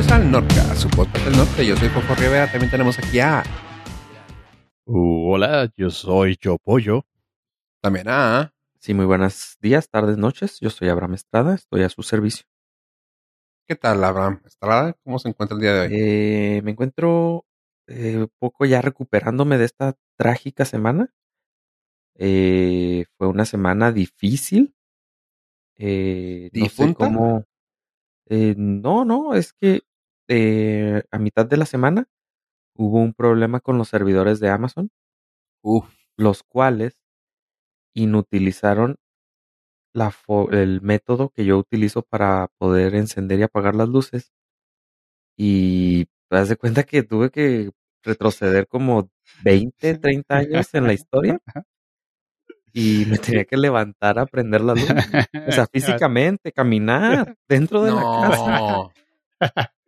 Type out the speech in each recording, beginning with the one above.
Bienvenidos al Norca, su podcast del norte. Yo soy Fofo Rivera. También tenemos aquí a. Uh, hola, yo soy Yo Pollo. También a. Sí, muy buenos días, tardes, noches. Yo soy Abraham Estrada, estoy a su servicio. ¿Qué tal, Abraham Estrada? ¿Cómo se encuentra el día de hoy? Eh, me encuentro eh, un poco ya recuperándome de esta trágica semana. Eh, fue una semana difícil. Eh, no sé ¿Difunta? cómo. Eh, no, no, es que eh, a mitad de la semana hubo un problema con los servidores de Amazon, Uf. los cuales inutilizaron la el método que yo utilizo para poder encender y apagar las luces. Y te das de cuenta que tuve que retroceder como 20, 30 años en la historia y me tenía que levantar a prender la luz. O sea, físicamente, caminar dentro de la casa.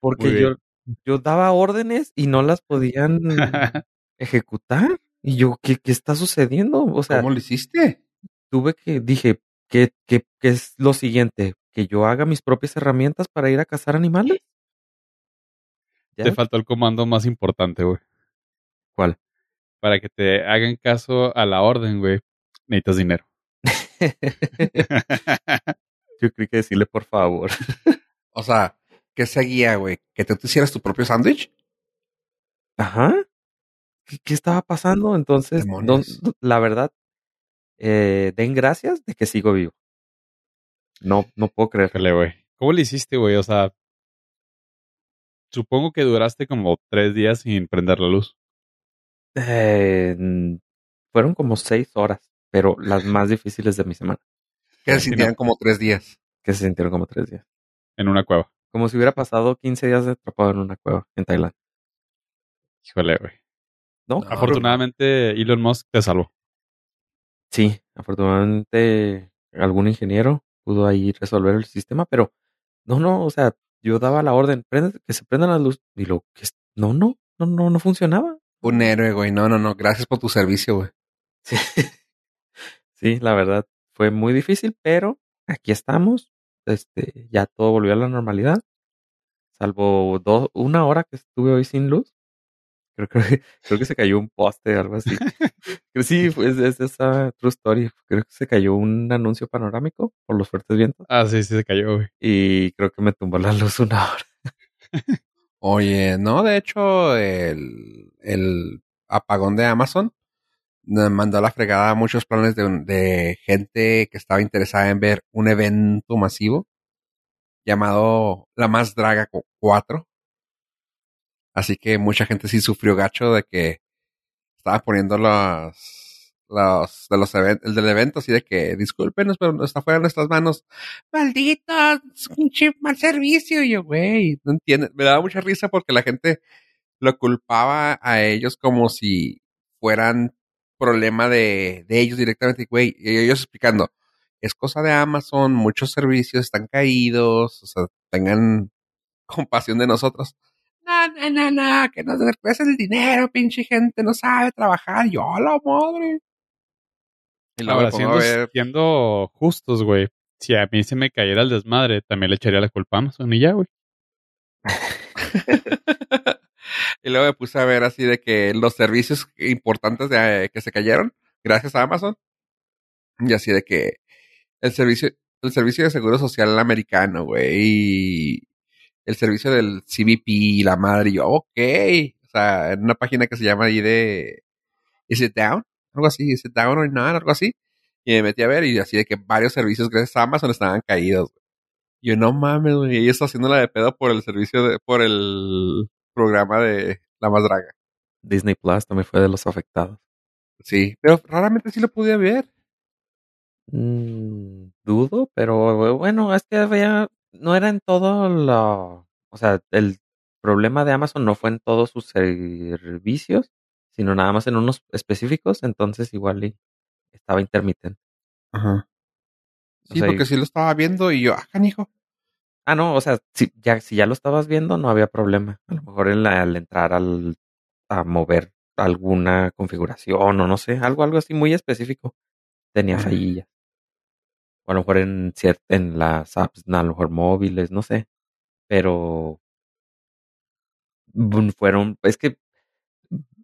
Porque yo, yo daba órdenes y no las podían ejecutar. Y yo, ¿qué, qué está sucediendo? O sea, ¿Cómo lo hiciste? tuve que, dije, ¿qué, qué, qué es lo siguiente? ¿Que yo haga mis propias herramientas para ir a cazar animales? ¿Ya? Te faltó el comando más importante, güey. ¿Cuál? Para que te hagan caso a la orden, güey, necesitas dinero. yo creí que decirle por favor. O sea, ¿qué seguía, güey? ¿Que tú te hicieras tu propio sándwich? Ajá. ¿Qué, qué estaba pasando? Entonces, no- la verdad, eh, den gracias de que sigo vivo. No, no puedo creer. Híjole, güey. ¿Cómo le hiciste, güey? O sea, supongo que duraste como tres días sin prender la luz. Eh, fueron como seis horas, pero las más difíciles de mi semana, Que se no. como tres días. que se sintieron como tres días. En una cueva. Como si hubiera pasado 15 días atrapado en una cueva en Tailandia. Híjole, güey. ¿No? No. Afortunadamente, Elon Musk te salvó. Sí, afortunadamente algún ingeniero pudo ahí resolver el sistema, pero no, no, o sea, yo daba la orden, "Prende- que se prendan las luces, y lo que es- no, no, no, no, no funcionaba. Un héroe, güey. No, no, no. Gracias por tu servicio, güey. Sí. sí, la verdad, fue muy difícil, pero aquí estamos, este, ya todo volvió a la normalidad, salvo dos, una hora que estuve hoy sin luz. Creo, creo, que- creo que se cayó un poste, algo así. Creo sí, fue- es, es esa true story. Creo que se cayó un anuncio panorámico por los fuertes vientos Ah, sí, sí, se cayó, güey. y creo que me tumbó la luz una hora. Oye, no, de hecho, el, el apagón de Amazon mandó a la fregada muchos planes de, de gente que estaba interesada en ver un evento masivo llamado La Más Draga 4. Así que mucha gente sí sufrió gacho de que estaban poniendo los, los, de los eventos, el del evento, así de que discúlpenos, pero está fuera de nuestras manos. Maldito, es un chip mal servicio. Yo, güey, no entiendes. Me daba mucha risa porque la gente lo culpaba a ellos como si fueran problema de, de ellos directamente. Güey, ellos explicando, es cosa de Amazon, muchos servicios están caídos, o sea, tengan compasión de nosotros. No, no, no, no, que nos regresen el dinero, pinche gente, no sabe trabajar. Yo, la madre. Y luego Ahora, siendo, ver, siendo justos, güey. Si a mí se me cayera el desmadre, también le echaría la culpa a Amazon y ya, güey. y luego me puse a ver así de que los servicios importantes de, que se cayeron gracias a Amazon. Y así de que el servicio, el servicio de seguro social americano, güey, y el servicio del CBP y la madre, y yo, ok. O sea, en una página que se llama ahí de Is it down? Algo así, Is it down or not? Algo así. Y me metí a ver y así de que varios servicios gracias a Amazon estaban caídos. güey. Yo, no mames, güey. Ella está haciéndola de pedo por el servicio de, por el programa de La Más Draga. Disney Plus también fue de los afectados. Sí, pero raramente sí lo pude ver. Mm, dudo, pero bueno, es que había, no era en todo lo, o sea, el problema de Amazon no fue en todos sus servicios, sino nada más en unos específicos, entonces igual y estaba intermitente. Ajá. O Sí, sea, porque sí lo estaba viendo y yo, ah, canijo. Ah, no, o sea, si ya, si ya lo estabas viendo, no había problema. A lo mejor en la- al entrar al, a mover alguna configuración o no sé, algo, algo así muy específico, tenía Ujú. fallillas. O a lo mejor en en las apps, a lo mejor móviles, no sé. pero fueron, es que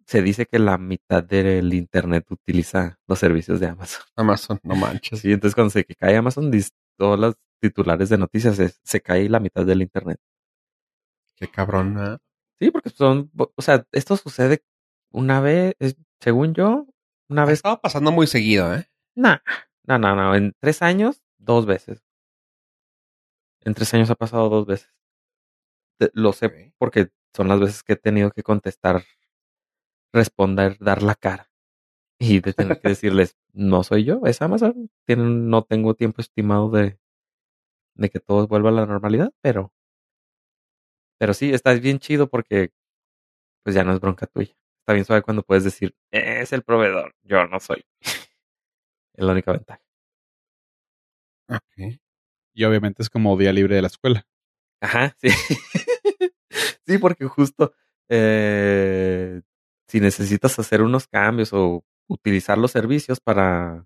se dice que la mitad del internet utiliza los servicios de Amazon. Amazon, no manches. Sí, entonces cuando se que cae Amazon, todos los titulares de noticias se, se cae la mitad del internet. Qué cabrón. ¿eh? Sí, porque son, o sea, esto sucede una vez, según yo, una vez. estado pasando muy seguido, ¿eh? Nah, no, no, no, en tres años, dos veces. En tres años ha pasado dos veces. Lo sé porque son las veces que he tenido que contestar, responder, dar la cara. Y de tener que decirles, no soy yo, es Amazon. Tienen, no tengo tiempo estimado de, de que todo vuelva a la normalidad, pero, pero sí, está bien chido porque pues ya no es bronca tuya. Está bien suave cuando puedes decir, es el proveedor, yo no soy. es la única ventaja. Ok. Y obviamente es como día libre de la escuela. Ajá, sí. sí, porque justo eh, si necesitas hacer unos cambios o utilizar los servicios para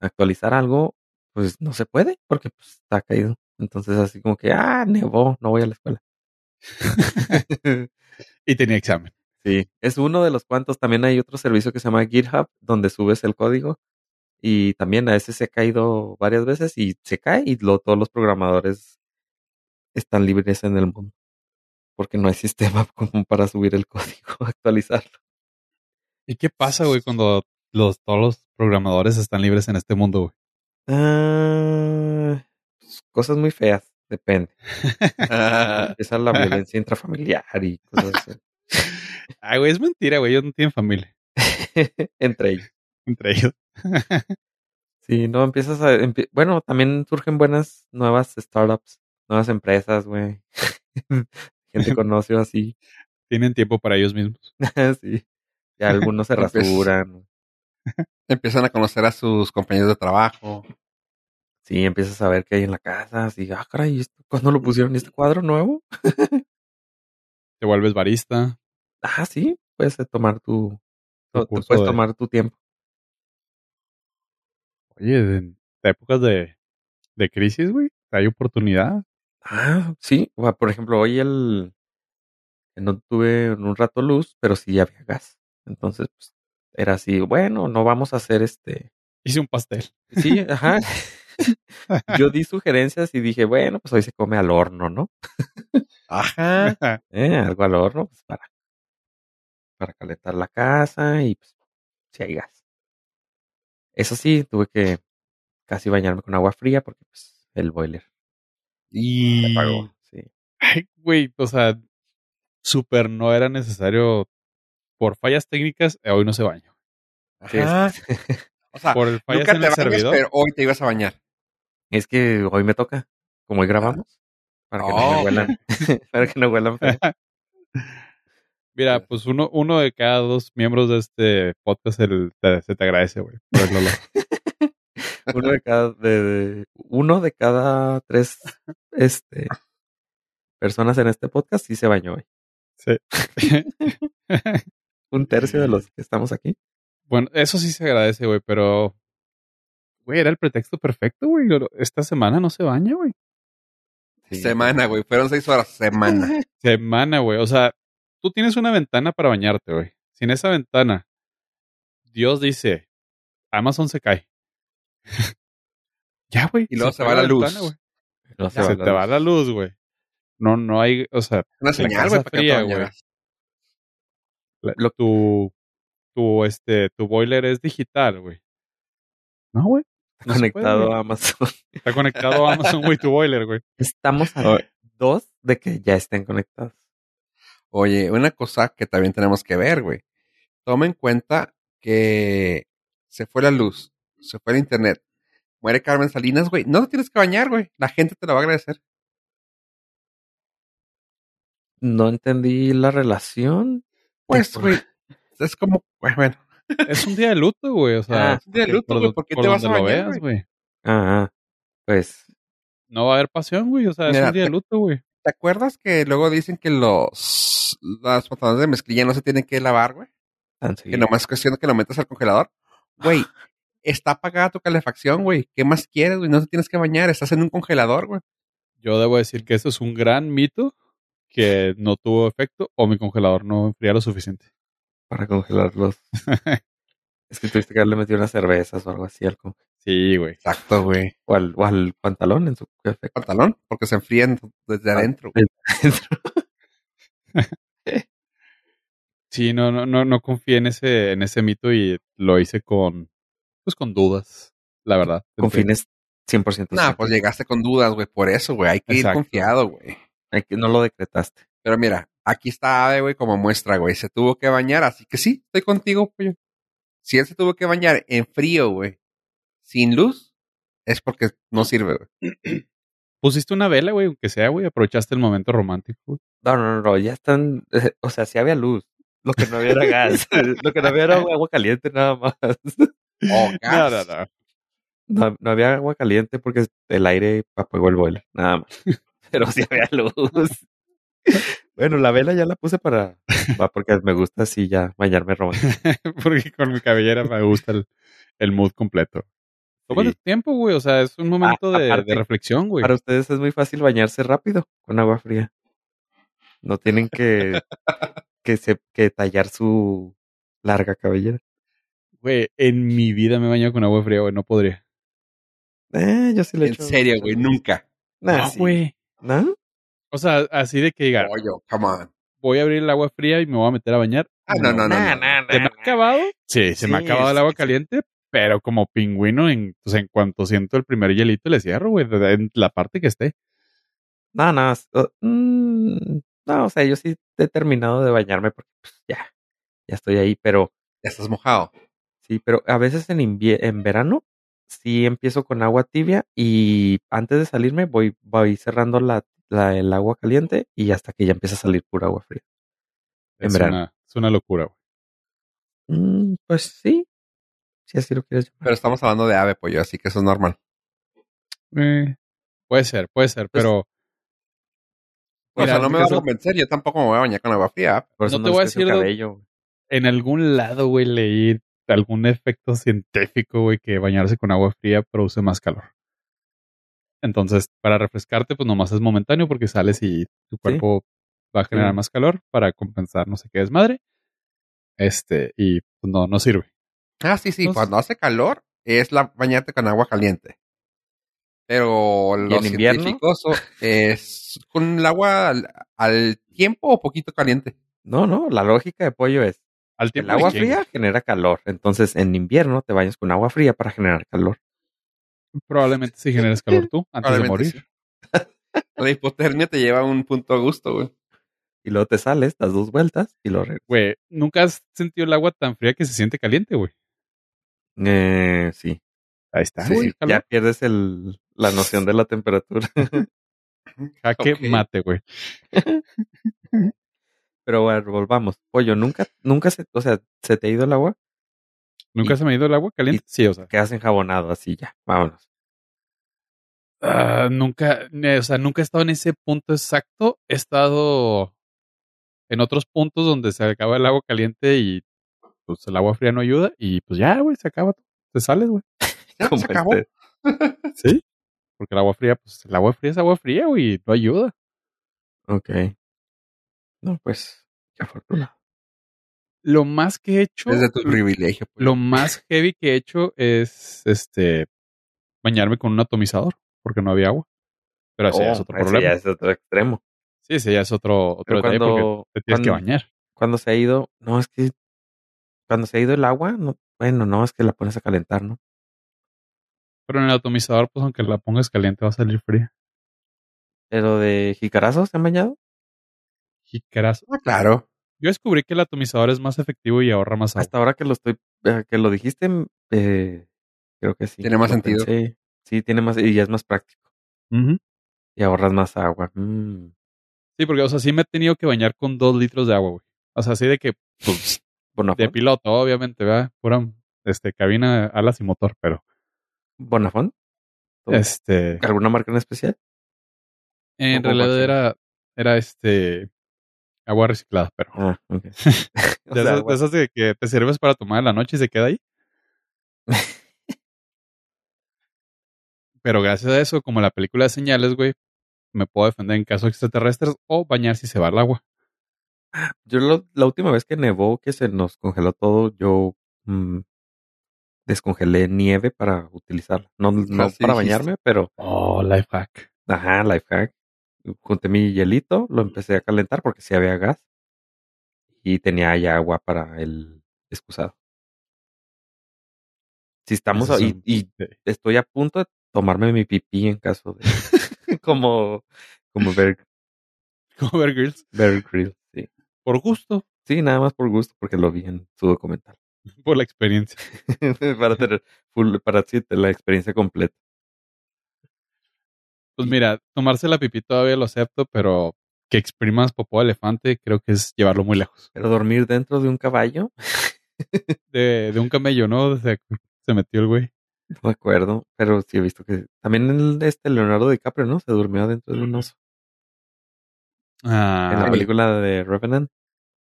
actualizar algo, pues no se puede porque pues, está caído. Entonces así como que, ah, nevó, no voy a la escuela. Y tenía examen. Sí, es uno de los cuantos. También hay otro servicio que se llama GitHub, donde subes el código. Y también a ese se ha caído varias veces y se cae y lo- todos los programadores están libres en el mundo. Porque no hay sistema como para subir el código, actualizarlo. ¿Y qué pasa, güey, cuando los, todos los programadores están libres en este mundo, güey? Ah, pues, cosas muy feas, depende. Ah, Empieza la violencia intrafamiliar y cosas así. Ay, güey, es mentira, güey. Ellos no tienen familia Entre ellos. entre ellos. Sí, no, empiezas a... empie- bueno, también surgen buenas nuevas startups, nuevas empresas, güey. Gente conoce así. tienen tiempo para ellos mismos. sí. Y algunos se Empiezas- rasuran. Empiezan a conocer a sus compañeros de trabajo. Sí, empiezas a ver qué hay en la casa. Así, ah, caray, ¿esto ¿cuándo lo pusieron? ¿Y este cuadro nuevo? Te vuelves barista. Ah, sí, puedes eh, tomar tu... Te puedes de- tomar tu tiempo. Oye, en épocas de, de crisis, güey, hay oportunidad. Ah, sí. O sea, por ejemplo, hoy el... No tuve en un rato luz, pero sí había gas. Entonces, pues, era así, bueno, no vamos a hacer este... Hice un pastel. Sí, ajá. Yo di sugerencias y dije, bueno, pues hoy se come al horno, ¿no? Ajá. Eh, algo al horno, pues para, para calentar la casa y pues si hay gas. Eso sí, tuve que casi bañarme con agua fría porque pues el boiler se y... apagó. Sí. Ay, güey, o sea, súper no era necesario. Por fallas técnicas, eh, hoy no se baña. Sí, Ajá. es, O sea, Por el fallas nunca en te el bañas, servidor. pero hoy te ibas a bañar. es que hoy me toca, como hoy grabamos, para que no Oh. huelan, para que no huelan. Mira, pues uno, uno de cada dos miembros de este podcast el- te- se te agradece, güey. Uno de cada, de, de- uno de cada tres este, personas en este podcast sí se bañó hoy. Sí. Un tercio de los que estamos aquí. bueno, eso sí se agradece, güey, pero. Güey, era el pretexto perfecto, güey. Esta semana no se baña, güey. Sí. Semana, güey. Fueron seis horas. Semana. Semana, güey. O sea, tú tienes una ventana para bañarte, güey. Sin esa ventana, Dios dice, Amazon se cae. ya, güey. Y luego se va la luz. ventana, güey. No Se, te va la luz, güey. No, no hay, o sea, Una señal, güey, fría, güey. La- tu, tu, este, tu boiler es digital, güey. No, güey. No puede, conectado a Amazon. Está conectado a Amazon, güey, tu boiler, güey. Estamos a dos de que ya estén conectados. Oye, una cosa que también tenemos que ver, güey. Toma en cuenta que se fue la luz, se fue el internet, muere Carmen Salinas, güey. No te tienes que bañar, güey. La gente te lo va a agradecer. No entendí la relación. Pues, güey, es como, güey, bueno, Es un día de luto, güey. O sea, Ah, es un día de luto, güey. do- ¿Por te vas a bañar, güey? Ah, ah, pues No va a haber pasión, güey. O sea, es un día de luto, güey. ¿Te acuerdas que luego dicen que los las pantalones de mezclilla no se tienen que lavar, güey? tan Que nomás es cuestión de que lo metas al congelador. Güey, está apagada tu calefacción, güey. ¿Qué más quieres, güey? No te tienes que bañar, estás en un congelador, güey. Yo debo decir que esto es un gran mito que no tuvo efecto o mi congelador no enfría lo suficiente. Para congelarlos. es que tuviste que haberle metido unas cervezas o algo así al conge- Sí, güey. Exacto, güey. o al, o al pantalón en su efecto. Pantalón, porque se enfrían desde adentro. güey. Sí, no, no, no, no confié en ese, en ese mito y lo hice con, pues con dudas, la verdad. Con fines 100% Nah, pues llegaste con dudas, güey. Por eso, güey. Hay que Exacto. ir confiado, güey. No lo decretaste. Pero mira, aquí está Ave, güey, como muestra, güey. Se tuvo que bañar, así que sí, estoy contigo, pollo. Si él se tuvo que bañar en frío, güey, sin luz, es porque no sirve, güey. Pusiste una vela, güey, aunque sea, güey, aprovechaste el momento romántico. güey. No, no, no, no, ya están, eh, o sea, sí había luz. Lo que no había era gas. Lo que no había era agua caliente nada más. Oh, No, gas. no, no. No, no había agua caliente porque el aire apagó el boiler, nada más. Pero sí había luz. Bueno, la vela ya la puse para, va, porque me gusta así ya bañarme romántico. Porque con mi cabellera me gusta el, el mood completo. Tómate Sí. tu tiempo, güey. O sea, es un momento Ah, de, aparte, de reflexión, güey. Para ustedes es muy fácil bañarse rápido con agua fría. No tienen que, que, se, que tallar su larga cabellera. Güey, en mi vida me he bañado con agua fría, güey. No podría. Eh, yo sí le En echo- serio, güey, nunca. Nah, no, sí. ¿No? O sea, así de que diga, Pollo, come on. voy a abrir el agua fría y me voy a meter a bañar. Ah, no, no, no. ¿Se me ha acabado? Sí, se me ha acabado el agua caliente, pero como pingüino, en, pues en cuanto siento el primer hielito, le cierro, güey, en la parte que esté. No, no. mm, no, o sea, yo sí he terminado de bañarme porque pues, ya, ya estoy ahí, pero Ya estás mojado. sí, pero a veces en, en verano sí empiezo con agua tibia y antes de salirme voy, voy cerrando la, la- el agua caliente y hasta que ya empieza a salir pura agua fría. En Es verano. una, es una locura, güey. Mm, pues sí, si así lo quieres llamar. Pero estamos hablando de ave, pollo, así que eso es normal. Eh, puede ser, puede ser, Pues, pero o Mira, sea, no me va a convencer. Yo tampoco me voy a bañar con agua fría. Por eso no no, te voy a decir en algún lado, güey, leí algún efecto científico, güey, que bañarse con agua fría produce más calor. Entonces, para refrescarte, pues nomás es momentáneo porque sales y tu cuerpo va a generar Sí. más calor para compensar no sé qué desmadre. Este, y pues no, no sirve. Ah, sí, sí. Entonces- Cuando hace calor, es la bañarte con agua caliente. Pero los en invierno? científicos es con el agua al, al tiempo o poquito caliente. No, no, la lógica de pollo es Al el agua fría genera calor. Entonces en invierno te bañas con agua fría para generar calor. Probablemente si generes calor tú antes de morir. La hipotermia te lleva a un punto a gusto, güey. Y luego te sales, das dos vueltas y lo regresas. Güey, nunca has sentido el agua tan fría que se siente caliente, güey. Eh, sí, Ahí está, sí, sí, ya pierdes el, la noción de la temperatura. Jaque Ok. mate, güey. Pero bueno, volvamos. Pollo, nunca, nunca se, o sea, se te ha ido el agua, ¿Nunca Y- se me ha ido el agua caliente? Sí, o sea. quedas enjabonado así ya, vámonos. Ah, nunca, o sea, nunca he estado en ese punto exacto. He estado en otros puntos donde se acaba el agua caliente y pues el agua fría no ayuda y pues ya, güey, se acaba. Te sales, güey. Se acabó. este- Sí. Porque el agua fría, pues el agua fría es agua fría, güey, y no ayuda. Ok. No, pues, qué afortunado. Lo más que he hecho, Es de tu privilegio. pues. lo más heavy que he hecho es este bañarme con un atomizador, porque no había agua. Pero ya es Oh, otro problema. ya es otro extremo. Sí, ese ya es otro, otro Pero detalle cuando- porque te tienes que bañar. Cuando se ha ido, no, es que cuando se ha ido el agua, no, bueno, no, es que la pones a calentar, ¿no? Pero en el atomizador, pues aunque la pongas caliente, va a salir fría. Pero de jicarazo se han bañado. Jícaras. Ah, claro. Yo descubrí que el atomizador es más efectivo y ahorra más agua. Hasta ahora que lo estoy, eh, que lo dijiste, eh, creo que sí. Tiene más sentido. pensé. Sí, tiene más, y ya es más práctico. Y ahorras más agua. Mm. Sí, porque, o sea, sí me he tenido que bañar con dos litros de agua, güey. O sea, así de que, pues, Bonafont. de piloto, obviamente, ¿verdad? Pura, este, cabina, alas y motor, pero, Bonafont. ¿Todo? este, ¿Alguna marca en especial? en realidad era, era, este, agua reciclada, pero. Ah, ok. O De sea, esas, de esas de que te sirves para tomar en la noche y se queda ahí. Pero gracias a eso, como la película de señales, güey, me puedo defender en caso de extraterrestres o bañar si se va el agua. Yo lo- la última vez que nevó, que se nos congeló todo, yo mm, descongelé nieve para utilizarla. No, no Ah, sí para dijiste. bañarme, pero Oh, life hack. ajá, life hack. Junté mi hielito, lo empecé a calentar porque sí había gas. Y tenía ya agua para el excusado. Si estamos es y estoy a punto de tomarme mi pipí en caso de como como Bear, Como Bear Grylls. Bear Grylls, sí. Por gusto, Sí, nada más por gusto porque lo vi en su documental. por la experiencia. para tener full, para sí, la experiencia completa. Pues mira, tomarse la pipí todavía lo acepto, pero que exprimas popó de elefante creo que es llevarlo muy lejos. Pero dormir dentro de un caballo, De, de un camello, ¿no? Se, se metió el güey. no me acuerdo, pero sí he visto que también el, este Leonardo DiCaprio, ¿no? Se durmió dentro de un oso. en la Ah, película de Revenant.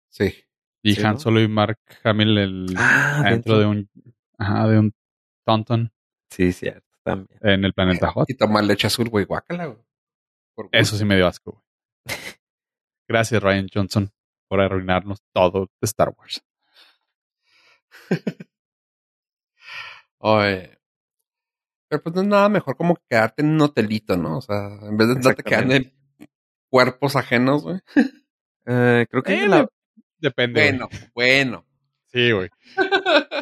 Sí. y sí, Han ¿no? Solo y Mark Hamill el, Ah, dentro de un ajá, de un Taunton Sí, cierto, también. en el planeta Hot. Y tomar leche azul, güey, guácala, güey. Eso sí me dio asco, güey. Gracias, Ryan Johnson, por arruinarnos todo de Star Wars. Oye. Pero pues no es nada mejor como que quedarte en un hotelito, ¿no? O sea, en vez de estarte quedando en cuerpos ajenos, güey. Eh, creo que Eh, la, depende. güey. Bueno, bueno. Sí, güey.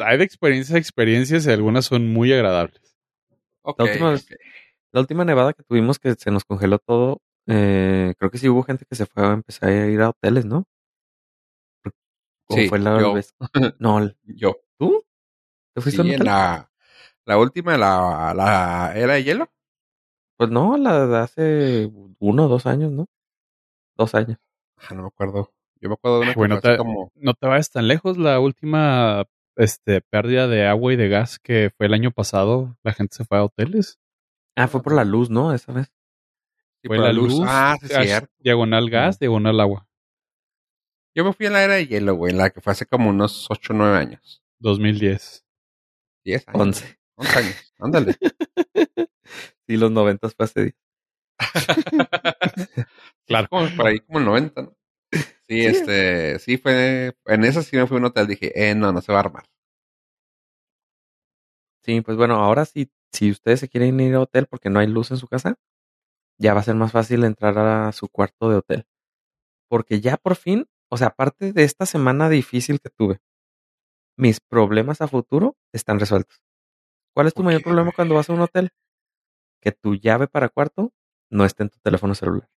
Hay de experiencias a experiencias y algunas son muy agradables. La última vez- la última nevada que tuvimos que se nos congeló todo, eh, creo que sí hubo gente que se fue a empezar a ir a hoteles, ¿no? ¿Cómo Sí, fue la yo. vez? No, Yo. ¿tú? ¿Te Sí, fuiste a en hotel? la, la última, la, la era de hielo. Pues no, la de hace uno o dos años, ¿no? Dos años. Ah, no me acuerdo. Yo me acuerdo de una Bueno, te- como. No te vayas tan lejos. La última este, pérdida de agua y de gas que fue el año pasado, la gente se fue a hoteles. Ah, fue por la luz, ¿no? Esa vez. sí, Fue por la luz, Ah, sí, gas, cierto. diagonal gas, diagonal agua. Yo me fui en la era de hielo, güey, en la que fue hace como unos 8 o 9 años. 2010. 10 años. Once. 11 años. Ándale. Sí, los noventas fue hace días. Claro. Como por ahí como el 90, ¿no? Sí, este, sí fue, en esa sí me fui a un hotel, dije, eh, no, no se va a armar. Sí, pues bueno, ahora sí, si ustedes se quieren ir a hotel porque no hay luz en su casa, ya va a ser más fácil entrar a su cuarto de hotel. Porque ya por fin, o sea, aparte de esta semana difícil que tuve, mis problemas a futuro están resueltos. ¿Cuál es tu ¿Por mayor problema cuando vas a un hotel? Que tu llave para cuarto no esté en tu teléfono celular.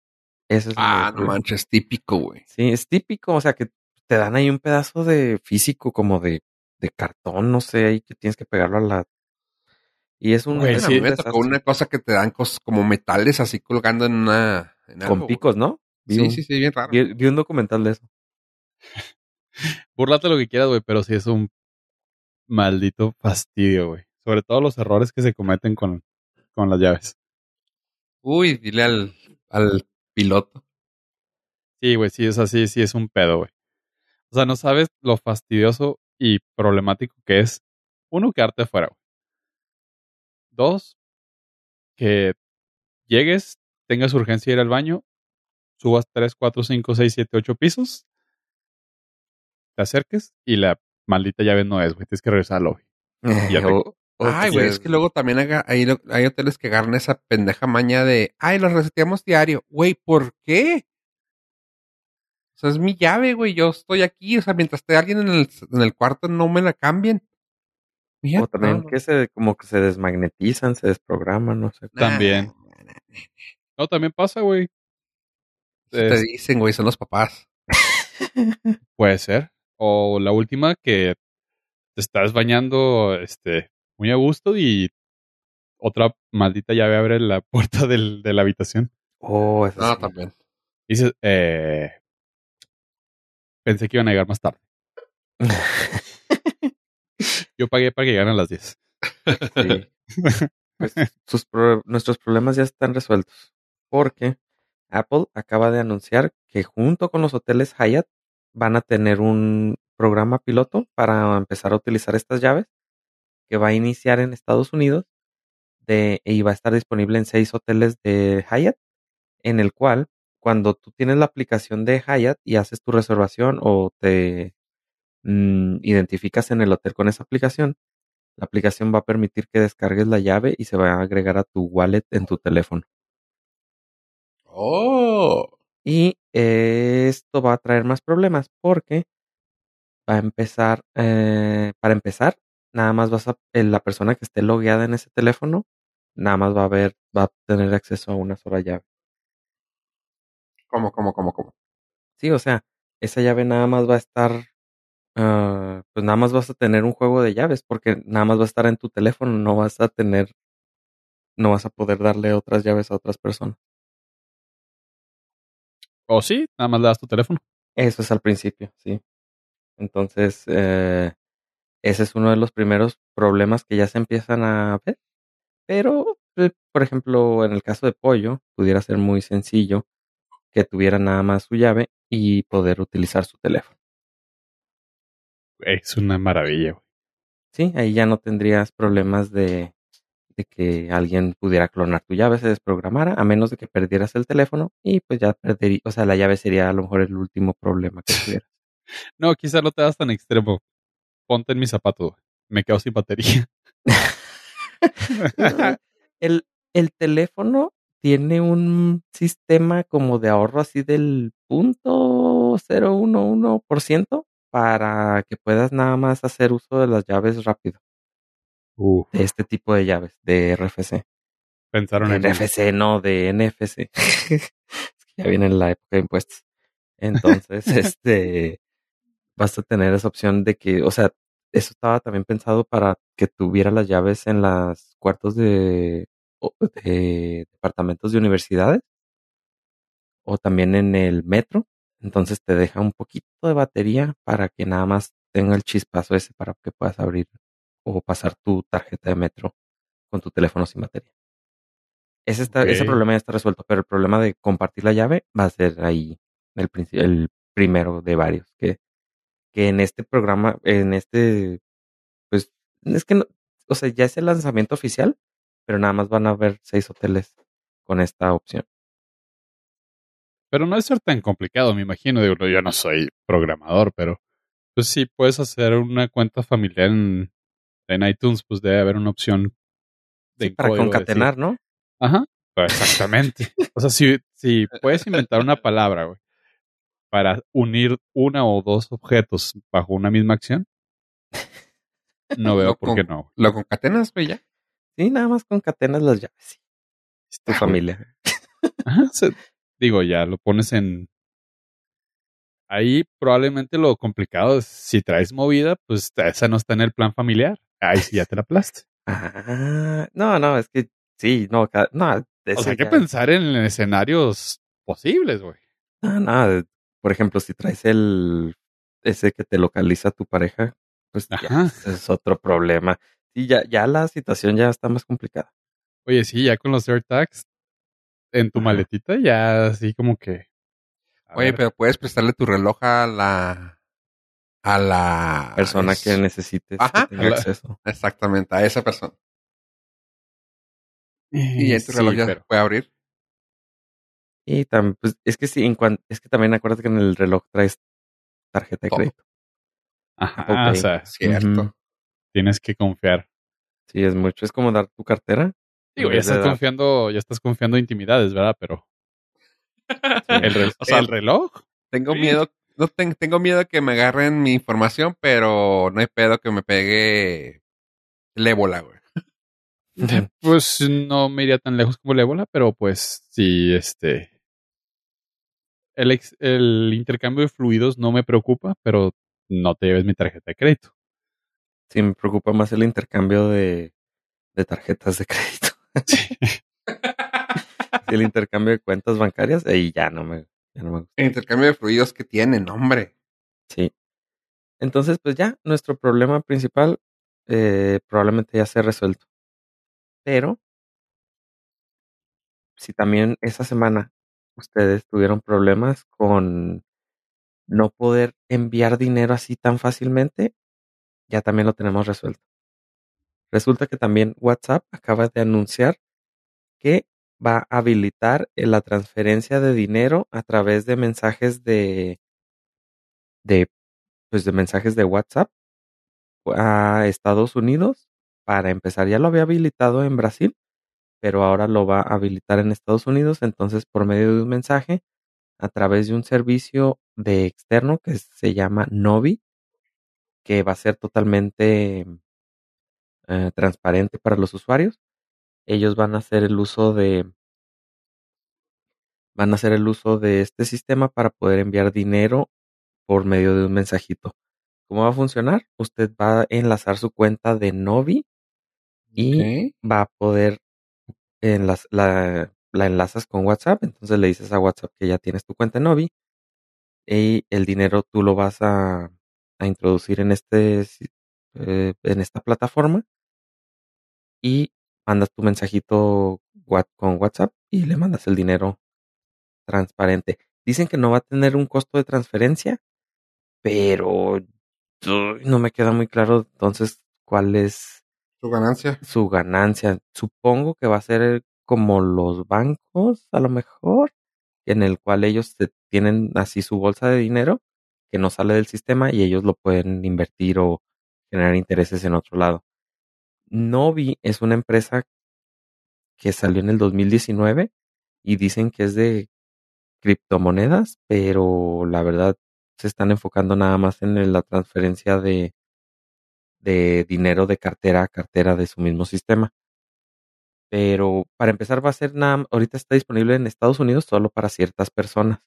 Ese es Ah, no manches, típico, güey. Sí, es típico, o sea, que te dan ahí un pedazo de físico como de, de cartón, no sé, ahí que tienes que pegarlo a la... Y es un, Güey, sí, me tocó una cosa que te dan cosas como metales así colgando en una... En algo, con güey. picos, ¿no? Vi Sí, un- sí, sí, bien raro. Vi, vi un documental de eso. Búrlate lo que quieras, güey, pero sí es un maldito fastidio, güey. Sobre todo los errores que se cometen con, con las llaves. Uy, dile al, al piloto. Sí, güey, sí es así, sí es un pedo, güey. O sea, no sabes lo fastidioso y problemático que es, uno, quedarte afuera, güey. Dos, que llegues, tengas urgencia de ir al baño, subas 3, 4, 5, 6, 7, 8 pisos, te acerques y la maldita llave no es, güey. Tienes que regresar al lobby. O- o Ay, que güey, es que luego también haga- hay, hay hoteles que agarran esa pendeja maña de, ay, los reseteamos diario. Güey, ¿por qué? O sea, es mi llave, güey. Yo estoy aquí. O sea, mientras esté alguien en el, en el cuarto, no me la cambien. Mira, o también no, que se como que se desmagnetizan, se desprograman, no sé. Nah, también. nah, nah. No, también pasa, güey. Te Es- dicen, güey, son los papás. Puede ser. O la última que te estás bañando este, muy a gusto y otra maldita llave abre la puerta del- de la habitación. Oh, eso sí. también. Dices, eh, pensé que iban a llegar más tarde. Yo pagué para que llegaran a las 10. Sí. Pues, sus pro- nuestros problemas ya están resueltos. Porque Apple acaba de anunciar que junto con los hoteles Hyatt van a tener un programa piloto para empezar a utilizar estas llaves que va a iniciar en Estados Unidos de, y va a estar disponible en seis hoteles de Hyatt en el cual cuando tú tienes la aplicación de Hyatt y haces tu reservación o te mm, identificas en el hotel con esa aplicación, la aplicación va a permitir que descargues la llave y se va a agregar a tu wallet en tu teléfono. Oh. Y esto va a traer más problemas porque va a empezar, eh, para empezar, nada más vas a, eh, la persona que esté logueada en ese teléfono, nada más va a ver, va a tener acceso a una sola llave. ¿Cómo, cómo, cómo, cómo? Sí, o sea, esa llave nada más va a estar, ah, pues nada más vas a tener un juego de llaves porque nada más va a estar en tu teléfono, no vas a tener, no vas a poder darle otras llaves a otras personas. ¿O sí? Nada más le das tu teléfono. Eso es al principio, sí. Entonces, eh, ese es uno de los primeros problemas que ya se empiezan a ver. Pero, eh, por ejemplo, en el caso de Pollo, pudiera ser muy sencillo que tuviera nada más su llave y poder utilizar su teléfono. Es una maravilla, güey. Sí, ahí ya no tendrías problemas de, de que alguien pudiera clonar tu llave, se desprogramara, a menos de que perdieras el teléfono y pues ya perdería, o sea, la llave sería a lo mejor el último problema que tuvieras. No, quizás no te das tan extremo. Ponte en mi zapato, güey. Me quedo sin batería. el, el teléfono tiene un sistema como de ahorro así del punto 011% para que puedas nada más hacer uso de las llaves rápido. Uf, De este tipo de llaves, de RFC. pensaron De en mí. RFC, no, de NFC. es que ya viene la época de impuestos. Entonces, este, vas a tener esa opción de que, o sea, eso estaba también pensado para que tuviera las llaves en los cuartos de, departamentos de universidades o también en el metro. Entonces te deja un poquito de batería para que nada más tenga el chispazo ese para que puedas abrir o pasar tu tarjeta de metro con tu teléfono sin batería. Ese, está, ese problema ya está resuelto, pero el problema de compartir la llave va a ser ahí el, el primero de varios. Que, que en este programa, en este, pues, es que no, o sea, ya es el lanzamiento oficial, pero nada más van a haber seis hoteles con esta opción. Pero no es ser tan complicado, me imagino. Digo, yo no soy programador, pero pues sí puedes hacer una cuenta familiar en, en iTunes, pues debe haber una opción de Sí, para concatenar, ¿no? Ajá, pues exactamente. o sea, si, si puedes inventar una palabra, güey, para unir una o dos objetos bajo una misma acción, no veo por qué no. ¿Lo concatenas, güey, ya? Sí, nada más concatenas las llaves. sí, Tu güey. familia. Ajá, se- digo, ya lo pones en. Ahí probablemente lo complicado es si traes movida, pues esa no está en el plan familiar. Ahí sí ya te la aplaste. Ah, no, no, es que sí, no, no, O sea, hay que ya- pensar en escenarios posibles, güey. No, no, de- por ejemplo, si traes el ese que te localiza tu pareja, pues ya Ajá. es otro problema. Sí, ya, ya la situación ya está más complicada. Oye, sí, ya con los AirTags en tu Ajá. maletita, ya así como que. a Oye, ver, pero puedes prestarle tu reloj a la... A la... Persona es- que necesites Ajá. que tenga La- acceso. Exactamente, a esa persona. Y eh, en tu reloj ya pero- se puede abrir. Y también, pues, es que sí, en cuan- es que también acuérdate que en el reloj traes tarjeta de Todo. crédito. Ajá, o sea, Cierto. Tienes que confiar. Sí, es mucho. Es como dar tu cartera. Digo, ya estás confiando, ya estás confiando intimidades, ¿verdad? Pero el, re- o sea, el El- reloj, Tengo Sí. miedo, no ten- tengo miedo que me agarren mi información, pero no hay pedo que me pegue el ébola, güey. pues no me iría tan lejos como el ébola, pero pues sí, este. El, ex- el intercambio de fluidos no me preocupa, pero no te lleves mi tarjeta de crédito. Sí, me preocupa más el intercambio de, de tarjetas de crédito. Sí. El intercambio de cuentas bancarias, ahí ya no me, ya no me gusta. El intercambio de fluidos que tienen, hombre. Sí. Entonces, pues ya, nuestro problema principal eh, probablemente ya se ha resuelto. Pero, si también esa semana ustedes tuvieron problemas con no poder enviar dinero así tan fácilmente, ya también lo tenemos resuelto. Resulta que también WhatsApp acaba de anunciar que va a habilitar eh, la transferencia de dinero a través de mensajes de, de, pues de mensajes de WhatsApp a Estados Unidos para empezar. Ya lo había habilitado en Brasil, pero ahora lo va a habilitar en Estados Unidos. Entonces, por medio de un mensaje, a través de un servicio de externo que se llama Novi, que va a ser totalmente eh, transparente para los usuarios. Ellos van a hacer el uso de van a hacer el uso de este sistema para poder enviar dinero por medio de un mensajito. ¿Cómo va a funcionar? Usted va a enlazar su cuenta de Novi y va a poder enlaz la, la enlazas con WhatsApp. Entonces le dices a WhatsApp que ya tienes tu cuenta en Novi y el dinero tú lo vas a, a introducir en este eh, en esta plataforma y mandas tu mensajito con WhatsApp y le mandas el dinero transparente. Dicen que no va a tener un costo de transferencia, pero no me queda muy claro entonces cuál es su ganancia. Su ganancia. Supongo que va a ser como los bancos, a lo mejor, en el cual ellos tienen así su bolsa de dinero que no sale del sistema y ellos lo pueden invertir o generar intereses en otro lado. Novi es una empresa que salió en el 2019 y dicen que es de criptomonedas, pero la verdad se están enfocando nada más en la transferencia de, de dinero de cartera a cartera de su mismo sistema. Pero para empezar va a ser ahorita está disponible en Estados Unidos solo para ciertas personas.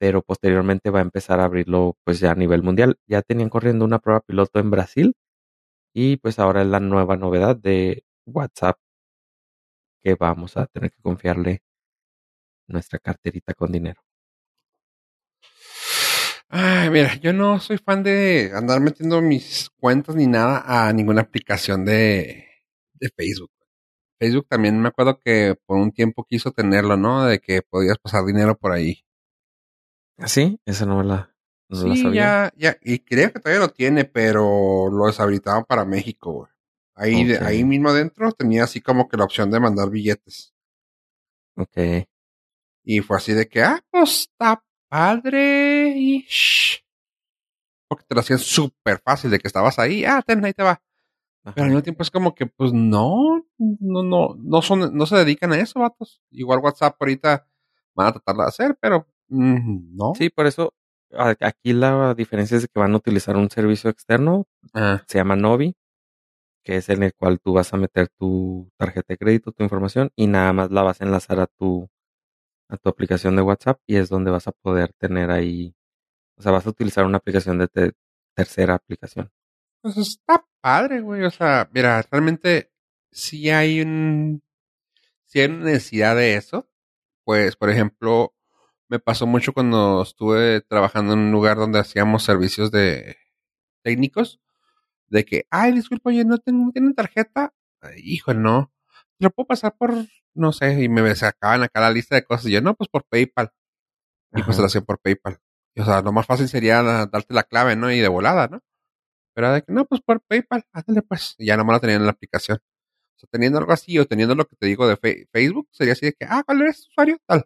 Pero posteriormente va a empezar a abrirlo pues ya a nivel mundial. Ya tenían corriendo una prueba piloto en Brasil y pues ahora es la nueva novedad de WhatsApp que vamos a tener que confiarle nuestra carterita con dinero. Ay, mira, yo no soy fan de andar metiendo mis cuentas ni nada a ninguna aplicación de, de Facebook. Facebook también me acuerdo que por un tiempo quiso tenerlo, ¿no? De que podías pasar dinero por ahí. ¿Ah, sí? Esa no me la, no sí, ya, ya, y creo que todavía lo tiene, pero lo deshabilitaban para México, güey. Ahí, de, ahí mismo adentro tenía así como que la opción de mandar billetes. Ok. Y fue así de que, ah, pues está padre. Y Porque te lo hacían súper fácil de que estabas ahí. Ah, ten, ahí te va. Pero al mismo tiempo es como que, pues no, no, no, no son, no se dedican a eso, vatos. Igual WhatsApp ahorita van a tratar de hacer, pero mm, no. Sí, por eso aquí la diferencia es que van a utilizar un servicio externo, ah. se llama Novi, que es en el cual tú vas a meter tu tarjeta de crédito, tu información y nada más la vas a enlazar a tu a tu aplicación de WhatsApp y es donde vas a poder tener ahí, o sea, vas a utilizar una aplicación de tercera aplicación. Pues está padre, güey. O sea, mira, realmente si hay un, si hay necesidad de eso. Pues, por ejemplo, me pasó mucho cuando estuve trabajando en un lugar donde hacíamos servicios de técnicos, de que, ay, disculpa, oye, no, tengo, ¿no tienen tarjeta. hijo, no. Lo puedo pasar por, no sé, y me sacaban acá la lista de cosas. Y yo, no, pues por PayPal. Y pues se lo hacía por PayPal. o sea, lo más fácil sería darte la clave, ¿no? Y de volada, ¿no? Pero de que, no, pues por PayPal, ándale pues. Y ya nomás lo tenían en la aplicación. O sea, teniendo algo así o teniendo lo que te digo de Facebook, sería así de que, ah, ¿cuál es usuario? Tal.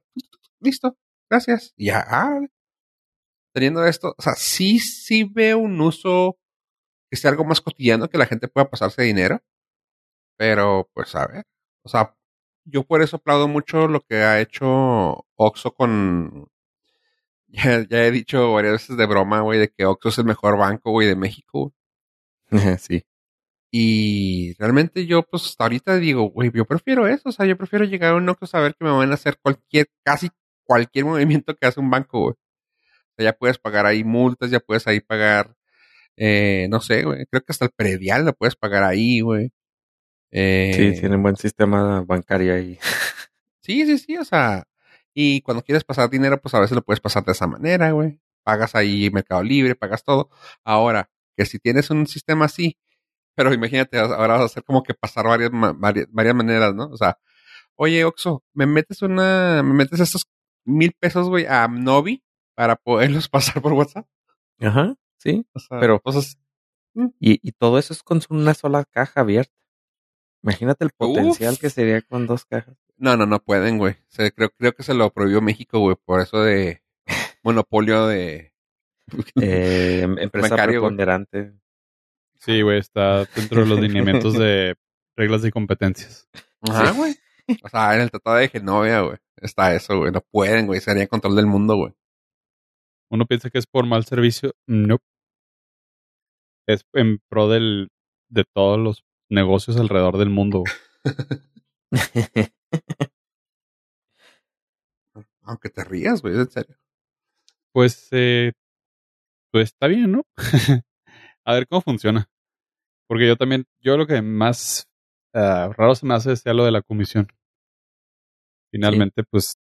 Listo. Gracias. Y ya, ah, teniendo esto, o sea, sí, sí veo un uso que sea algo más cotidiano, que la gente pueda pasarse dinero. Pero, pues, a ver. O sea, yo por eso aplaudo mucho lo que ha hecho Oxo con ya, ya he dicho varias veces de broma, güey, de que Oxxo es el mejor banco, güey, de México. sí. Y realmente yo, pues, hasta ahorita digo, güey, yo prefiero eso. O sea, yo prefiero llegar a un Oxxo saber que me van a hacer cualquier, casi cualquier movimiento que hace un banco, güey. O sea, ya puedes pagar ahí multas, ya puedes ahí pagar, eh, no sé, güey, creo que hasta el predial lo puedes pagar ahí, güey. Eh, sí, tienen buen sistema bancario ahí. sí, sí, sí, o sea, y cuando quieres pasar dinero, pues a veces lo puedes pasar de esa manera, güey. Pagas ahí Mercado Libre, pagas todo. Ahora, que si tienes un sistema así, pero imagínate, ahora vas a hacer como que pasar varias, varias, maneras, ¿no? O sea, oye, Oxo, me metes una, me metes estos mil pesos, güey, a Novi para poderlos pasar por WhatsApp. Ajá, sí. pero, cosas. Mm. Y, y todo eso es con una sola caja abierta. Imagínate el potencial Uf. que sería con dos cajas. No, no, no pueden, güey. Se- creo, creo que se lo prohibió México, güey, por eso de monopolio de... Eh, em- empresa Bancario, güey. preponderante. Sí, güey, está dentro de los lineamientos de reglas y competencias. Ajá, Sí. güey. O sea, en el Tratado de Genovia, güey. Está eso, güey. No pueden, güey. Sería control del mundo, güey. Uno piensa que es por mal servicio. No. Es en pro del, de todos los negocios alrededor del mundo. Aunque te rías, güey, en serio. Pues, eh, pues está bien, ¿no? A ver cómo funciona. Porque yo también, yo lo que más ah, raro se me hace sea lo de la comisión. Finalmente, pues,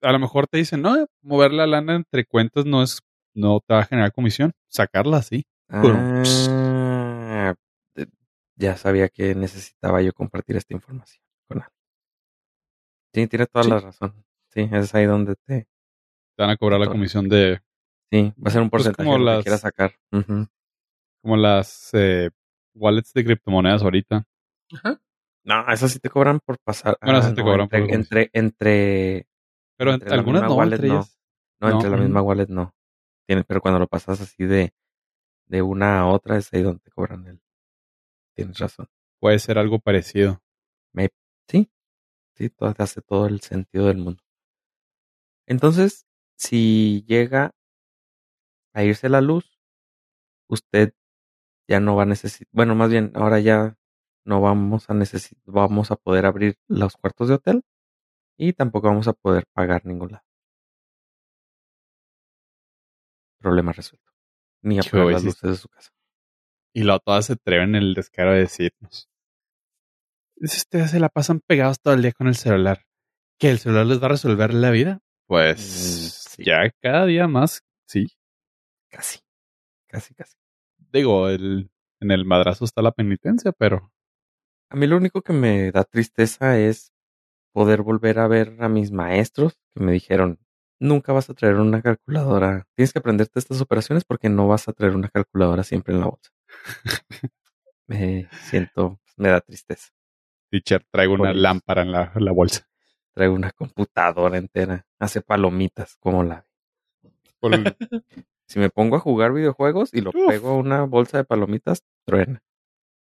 a lo mejor te dicen, no, mover la lana entre cuentas no es, no te va a generar comisión. Sacarla, sí. Ah, ya sabía que necesitaba yo compartir esta información con alguien. Sí, tiene toda Sí. la razón. Sí, es ahí donde te... Te van a cobrar la comisión de, Sí, va a ser un Pues porcentaje como de lo las- que quieras sacar. Como las eh, wallets de criptomonedas ahorita. No, eso sí te cobran por pasar. Bueno, Ah, eso te no, cobran por entre, comisión. entre, entre, Pero Entre algunas no, wallet entre no. ellas. no, entre No. la misma wallet no. Tiene, pero cuando lo pasas así de, de una a otra es ahí donde te cobran el. Tienes razón. Puede ser algo parecido. Me- sí, sí, todo, hace todo el sentido del mundo. Entonces, si llega a irse la luz, usted ya no va a necesitar, bueno, más bien, ahora ya no vamos a necesitar, vamos a poder abrir los cuartos de hotel y tampoco vamos a poder pagar ningún lado. Problema resuelto. Ni apagar las luces de su casa. Y luego todas se atreven en el descaro de decirnos. Ustedes se la pasan pegados todo el día con el celular. ¿Que el celular les va a resolver la vida? Pues Mm, sí. ya cada día más, sí. Casi. Casi, casi. Digo, el, en el madrazo está la penitencia, pero A mí lo único que me da tristeza es poder volver a ver a mis maestros que me dijeron, nunca vas a traer una calculadora. Tienes que aprenderte estas operaciones porque no vas a traer una calculadora siempre en la bolsa. me siento, me da tristeza. teacher, traigo una lámpara en la, la bolsa. Traigo una computadora entera. Hace palomitas, como la... Si me pongo a jugar videojuegos y lo Uf. pego a una bolsa de palomitas, truena.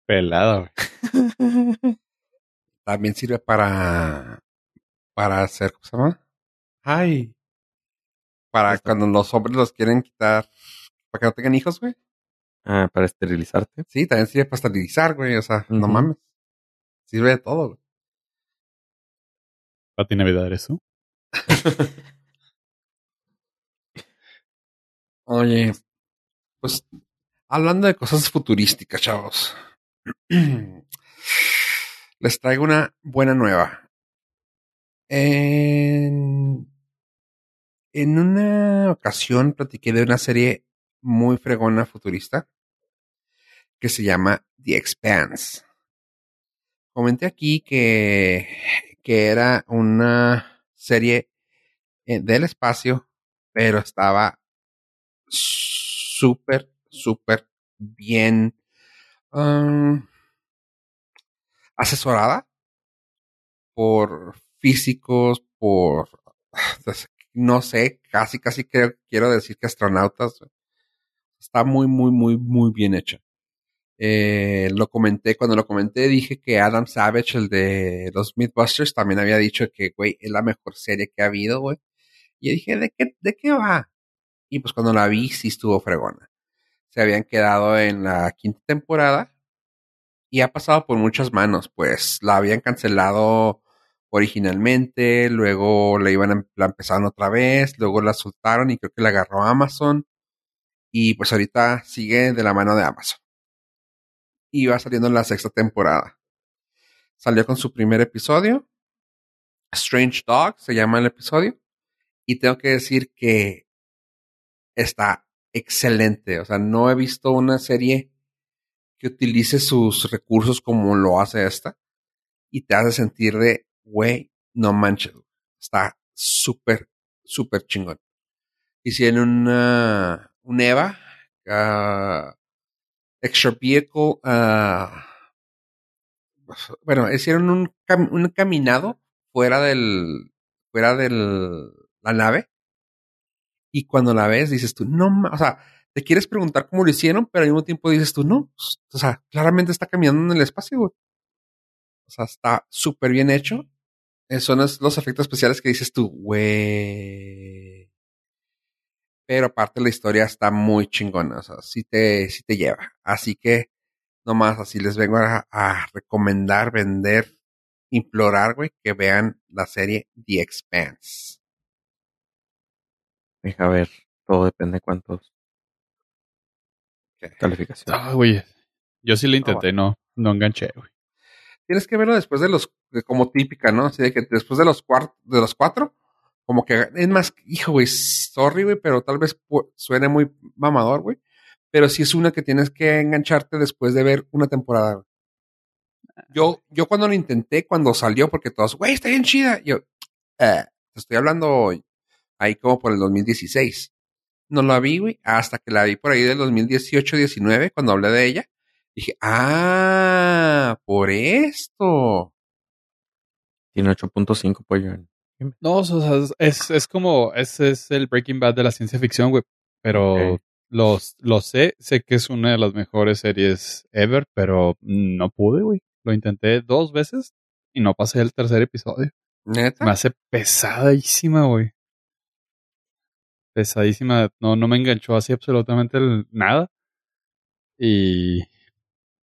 pelada, güey. También sirve para... Para hacer... ¿Cómo se llama? Ay. Para cuando los hombres los quieren quitar... Para que no tengan hijos, güey. Ah, para esterilizarte. Sí, también sirve para esterilizar, güey. O sea, no mames. Sirve de todo, güey. Pati Navidad eso. Oye, pues hablando de cosas futurísticas, chavos. Les traigo una buena nueva. En, en una ocasión platiqué de una serie muy fregona futurista que se llama The Expanse. Comenté aquí que, que era una serie eh, del espacio, pero estaba súper, súper bien um, asesorada por físicos, por, no sé, casi, casi creo, quiero decir que astronautas. Está muy, muy, muy, muy bien hecha. Eh, lo comenté, cuando lo comenté dije que Adam Savage, el de los Mythbusters, también había dicho que, güey, es la mejor serie que ha habido, güey. Y dije, ¿de qué, ¿de qué va? Y pues cuando la vi, sí estuvo fregona. Se habían quedado en la quinta temporada y ha pasado por muchas manos, pues la habían cancelado originalmente, luego la iban a, la empezaron otra vez, luego la soltaron y creo que la agarró Amazon y pues ahorita sigue de la mano de Amazon. Y va saliendo en la sexta temporada. Salió con su primer episodio. Strange Dog se llama el episodio. Y tengo que decir que está excelente. O sea, no he visto una serie que utilice sus recursos como lo hace esta. Y te hace sentir de, güey, no manches. Está súper, súper chingón. Hicieron una, un EVA, uh, Extra Vehicle uh, bueno, hicieron un, un caminado fuera del, fuera del, la nave. Y cuando la ves, dices tú, no, ma-", o sea, te quieres preguntar cómo lo hicieron, pero al mismo tiempo dices tú, no, pues, o sea, claramente está caminando en el espacio. O sea, está súper bien hecho. Eh, son los efectos especiales que dices tú, güey. Pero aparte la historia está muy chingona, o sea, sí te, sí te lleva. Así que, nomás así les vengo a, a recomendar, vender, implorar, güey, que vean la serie The Expanse. Deja ver, todo depende de cuántos Ok. calificaciones. Ah, güey. Yo sí lo intenté, no, no enganché, güey. Tienes que verlo después de los, de como típica, ¿no? Así de que después de los cuart- de los cuatro, como que es más, hijo, güey, sorry, güey, pero tal vez suene muy mamador, güey. Pero sí es una que tienes que engancharte después de ver una temporada. Yo, yo cuando lo intenté, cuando salió, porque todos, güey, está bien chida. Yo, eh, te estoy hablando ahí como por el 2016. No la vi, güey, hasta que la vi por ahí del 2018-19, cuando hablé de ella. Dije, ah, por esto. Tiene 8.5 pollo. No, o sea, es- es, como, ese es el Breaking Bad de la ciencia ficción, güey. Pero los, lo sé, sé que es una de las mejores series ever, pero no pude, güey. Lo intenté dos veces y no pasé el tercer episodio. ¿Neta? Me hace pesadísima, güey. Pesadísima. No, no me enganchó así absolutamente el- nada. Y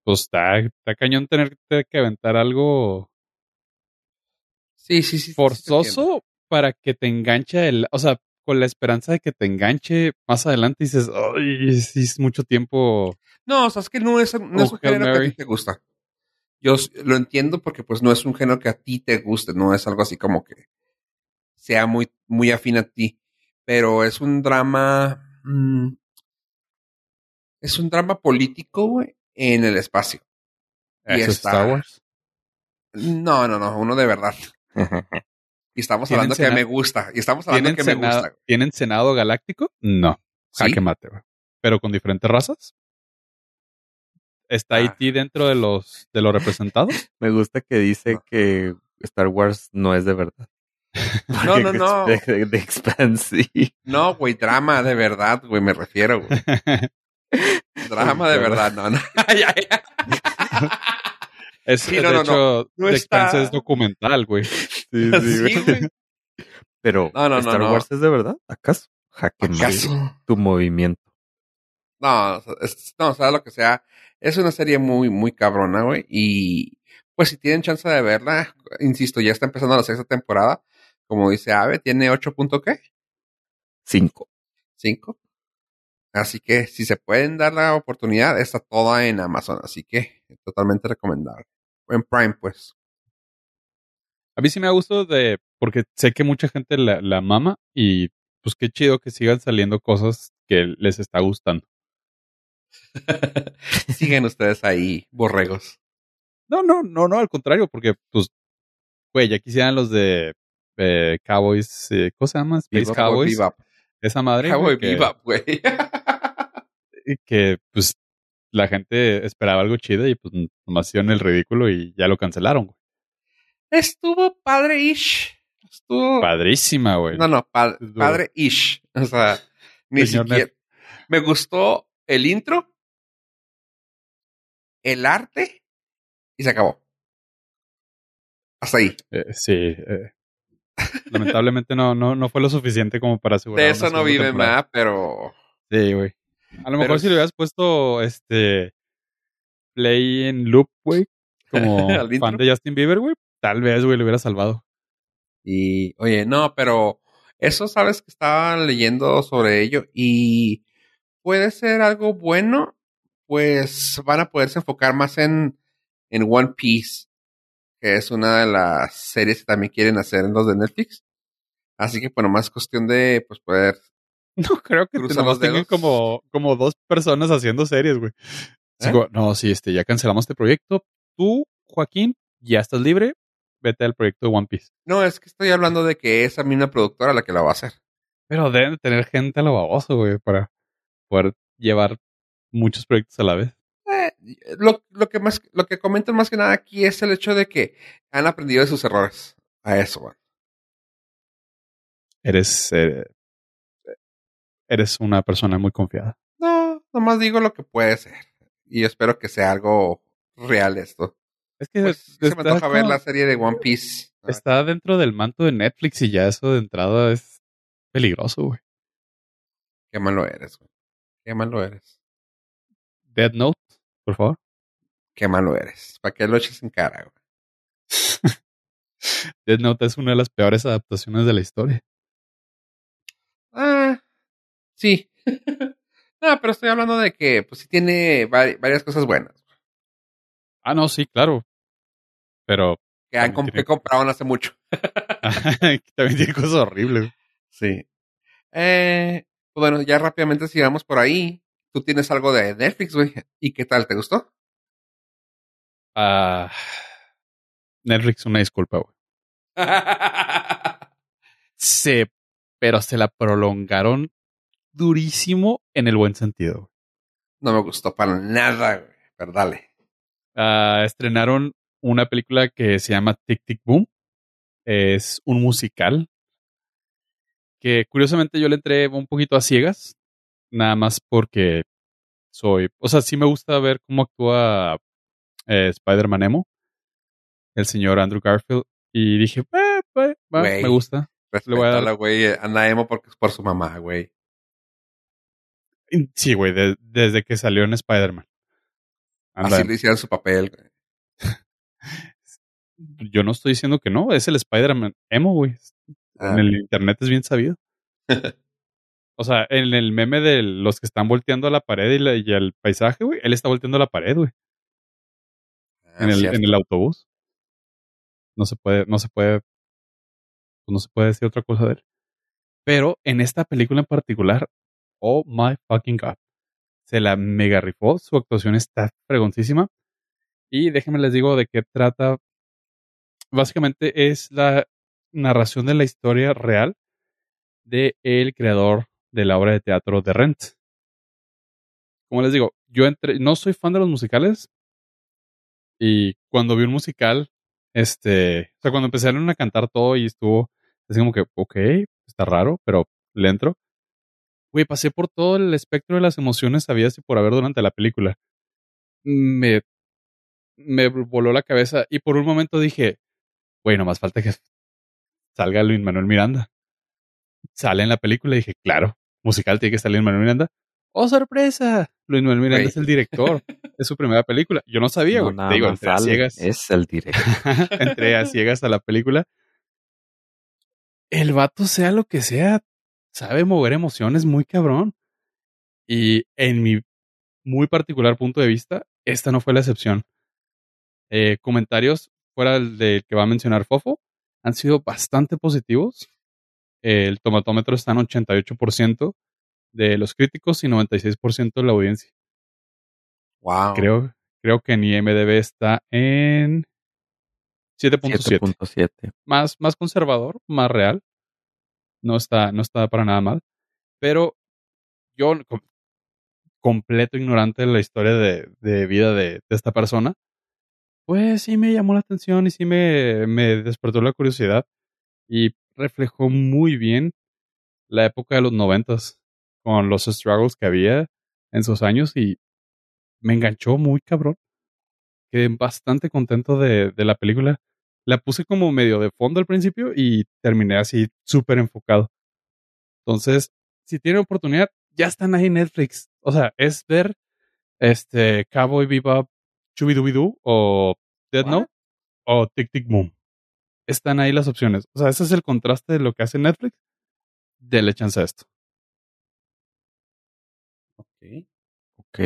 pues está, está cañón tener que aventar algo Sí, sí, sí. forzoso para que te enganche el, o sea, con la esperanza de que te enganche más adelante y dices, ay, sí es mucho tiempo. No, o sea, es que no es, no es un género que a ti te gusta. Yo lo entiendo porque pues no es un género que a ti te guste, no es algo así como que sea muy, muy afín a ti. Pero es un drama. mm, es un drama político, güey, en el espacio. Es está- Star Wars. No, no, no, uno de verdad. Y estamos ¿Tienen hablando que me gusta. Y estamos hablando ¿Tienen, que me gusta. ¿Tienen Senado Galáctico? No. Sí. Jaque mate, güey. Pero con diferentes razas. ¿Está Ah. Haití dentro de los, de los representados? Me gusta que dice No. que Star Wars no es de verdad. No, no, no. De, de, Expanse. No, güey, drama de verdad, güey, me refiero, güey. Drama de verdad, no, no. Es, Sí, de no, no, no. hecho, No está- es documental, güey. Sí, Sí, güey. Pero, No, no, no, ¿Star no. Wars es de verdad? ¿Acaso? ¿Acaso? Tu movimiento. No, o sea, es- no, sea lo que sea. Es una serie muy, muy cabrona, güey. Y pues si tienen chance de verla, insisto, ya está empezando la sexta temporada. Como dice Ave, tiene 8 punto qué? Cinco. 5. Así que si se pueden dar la oportunidad, está toda en Amazon. Así que totalmente recomendable. En Prime, pues. A mí sí me ha gustado de, porque sé que mucha gente la, la mama y pues qué chido que sigan saliendo cosas que les está gustando. Siguen ustedes ahí, borregos. No, no, no, no, al contrario, porque pues, güey, ya quisieran los de eh, Cowboys, eh, ¿cómo se llama? Space Bebop, Cowboys. Bebop. Esa madre, Cowboy güey, que, que pues la gente esperaba algo chido y pues nomás hicieron el ridículo y ya lo cancelaron, güey. Estuvo padre-ish. Estuvo. Padrísima, güey. No, no, pa- padre-ish. O sea, ni Señor siquiera. Me gustó el intro, el arte y se acabó. Hasta ahí. Eh, sí. eh, lamentablemente no, no, no fue lo suficiente como para asegurar. De eso no vive nada, pero. Sí, güey. A lo mejor Pero si le hubieras puesto este play en loop, güey, como intro. fan de Justin Bieber, güey, tal vez, güey, lo hubiera salvado. Y, oye, no, pero eso sabes que estaba leyendo sobre ello y puede ser algo bueno, pues van a poderse enfocar más en, en One Piece, que es una de las series que también quieren hacer en los de Netflix. Así que, bueno, más cuestión de, pues, poder No creo que los tengan como, como dos personas haciendo series, güey. ¿Eh? como, no, sí, este, ya cancelamos este proyecto. Tú, Joaquín, ya estás libre. Vete al proyecto de One Piece. No, es que estoy hablando de que es a mí una productora la que la va a hacer. Pero deben de tener gente a lo baboso, güey, para poder llevar muchos proyectos a la vez. Eh, lo, lo que más, lo que comentan más que nada aquí es el hecho de que han aprendido de sus errores. A eso, güey. Eres, eh, eres una persona muy confiada. No, nomás digo lo que puede ser. Y espero que sea algo real esto. Es que Pues, se me antoja ver la serie de One Piece. está dentro del manto de Netflix y ya eso de entrada es peligroso, güey. Qué malo eres, güey. Qué malo eres. Dead Note, por favor. Qué malo eres. ¿Para qué lo eches en cara, güey? Dead Note es una de las peores adaptaciones de la historia. Sí. no, pero estoy hablando de que, pues sí tiene vari- varias cosas buenas. Ah, no, sí, claro. Pero Que han comp- tiene- hace mucho. también tiene cosas horribles. Sí. Eh, pues bueno, ya rápidamente sigamos por ahí. Tú tienes algo de Netflix, güey. ¿Y qué tal? ¿Te gustó? Ah, Netflix, una disculpa, güey. Se, pero se la prolongaron durísimo en el buen sentido. no me gustó para nada, güey. Pero dale. Ah, estrenaron una película que se llama Tic Tic Boom. Es un musical que curiosamente yo le entré un poquito a ciegas, nada más porque soy, o sea, sí me gusta ver cómo actúa eh, Spider-Man Emo, el señor Andrew Garfield, y dije, "Eh, eh, va, Güey. me gusta. Le voy a dar- Respétala, güey. Anda emo porque es por su mamá, güey. Sí, güey, de- desde que salió en Spider-Man. Así le hicieron su papel, güey. yo no estoy diciendo que no, es el Spider-Man Emo, güey. Ah, En el internet es bien sabido. O sea, en el meme de los que están volteando a la pared y, la- y el paisaje, güey, él está volteando a la pared, güey, ah, en, el, en el autobús. No se puede, no se puede, no se puede decir otra cosa de él. Pero en esta película en particular, oh my fucking god, se la mega rifó, su actuación está fregoncísima. Y déjenme les digo de qué trata. Básicamente es la narración de la historia real de el creador de la obra de teatro de Rent. Como les digo, yo entre, no soy fan de los musicales y cuando vi un musical, este, o sea, cuando empezaron a cantar todo y estuvo así como que, ok, está raro, pero le entro. Güey, pasé por todo el espectro de las emociones habidas y por haber durante la película. Me, me voló la cabeza y por un momento dije, güey, nomás falta que salga Luis Manuel Miranda. Sale en la película y dije, claro, musical tiene que salir Luis Manuel Miranda. ¡Oh, sorpresa! Luis Manuel Miranda es el director de su primera película. Yo no sabía, güey. Te digo, entre a ciegas. Es el director. entré a ciegas a la película. El vato, sea lo que sea, sabe mover emociones muy cabrón. Y en mi muy particular punto de vista, esta no fue la excepción. Eh, comentarios fuera del, del que va a mencionar Fofo han sido bastante positivos. El tomatómetro está en 88% de los críticos y 96% de la audiencia. Wow. Creo, creo que en IMDB está en 7.7 7.7. más, más conservador, más real. No está, no está para nada mal. Pero yo, com- completo ignorante de la historia de, de vida de, de esta persona, pues sí me llamó la atención y sí me, me despertó la curiosidad y reflejó muy bien la época de los noventas con los struggles que había en sus años y me enganchó muy cabrón. Quedé bastante contento de, de la película. La puse como medio de fondo al principio y terminé así súper enfocado. Entonces, si tienen oportunidad, ya están ahí en Netflix. O sea, es ver este Cowboy Bebop, Chubidubidoo o Dead? Note o Tic Tic Boom. Están ahí las opciones. O sea, ese es el contraste de lo que hace Netflix. Dele chance a esto. Ok. Ok.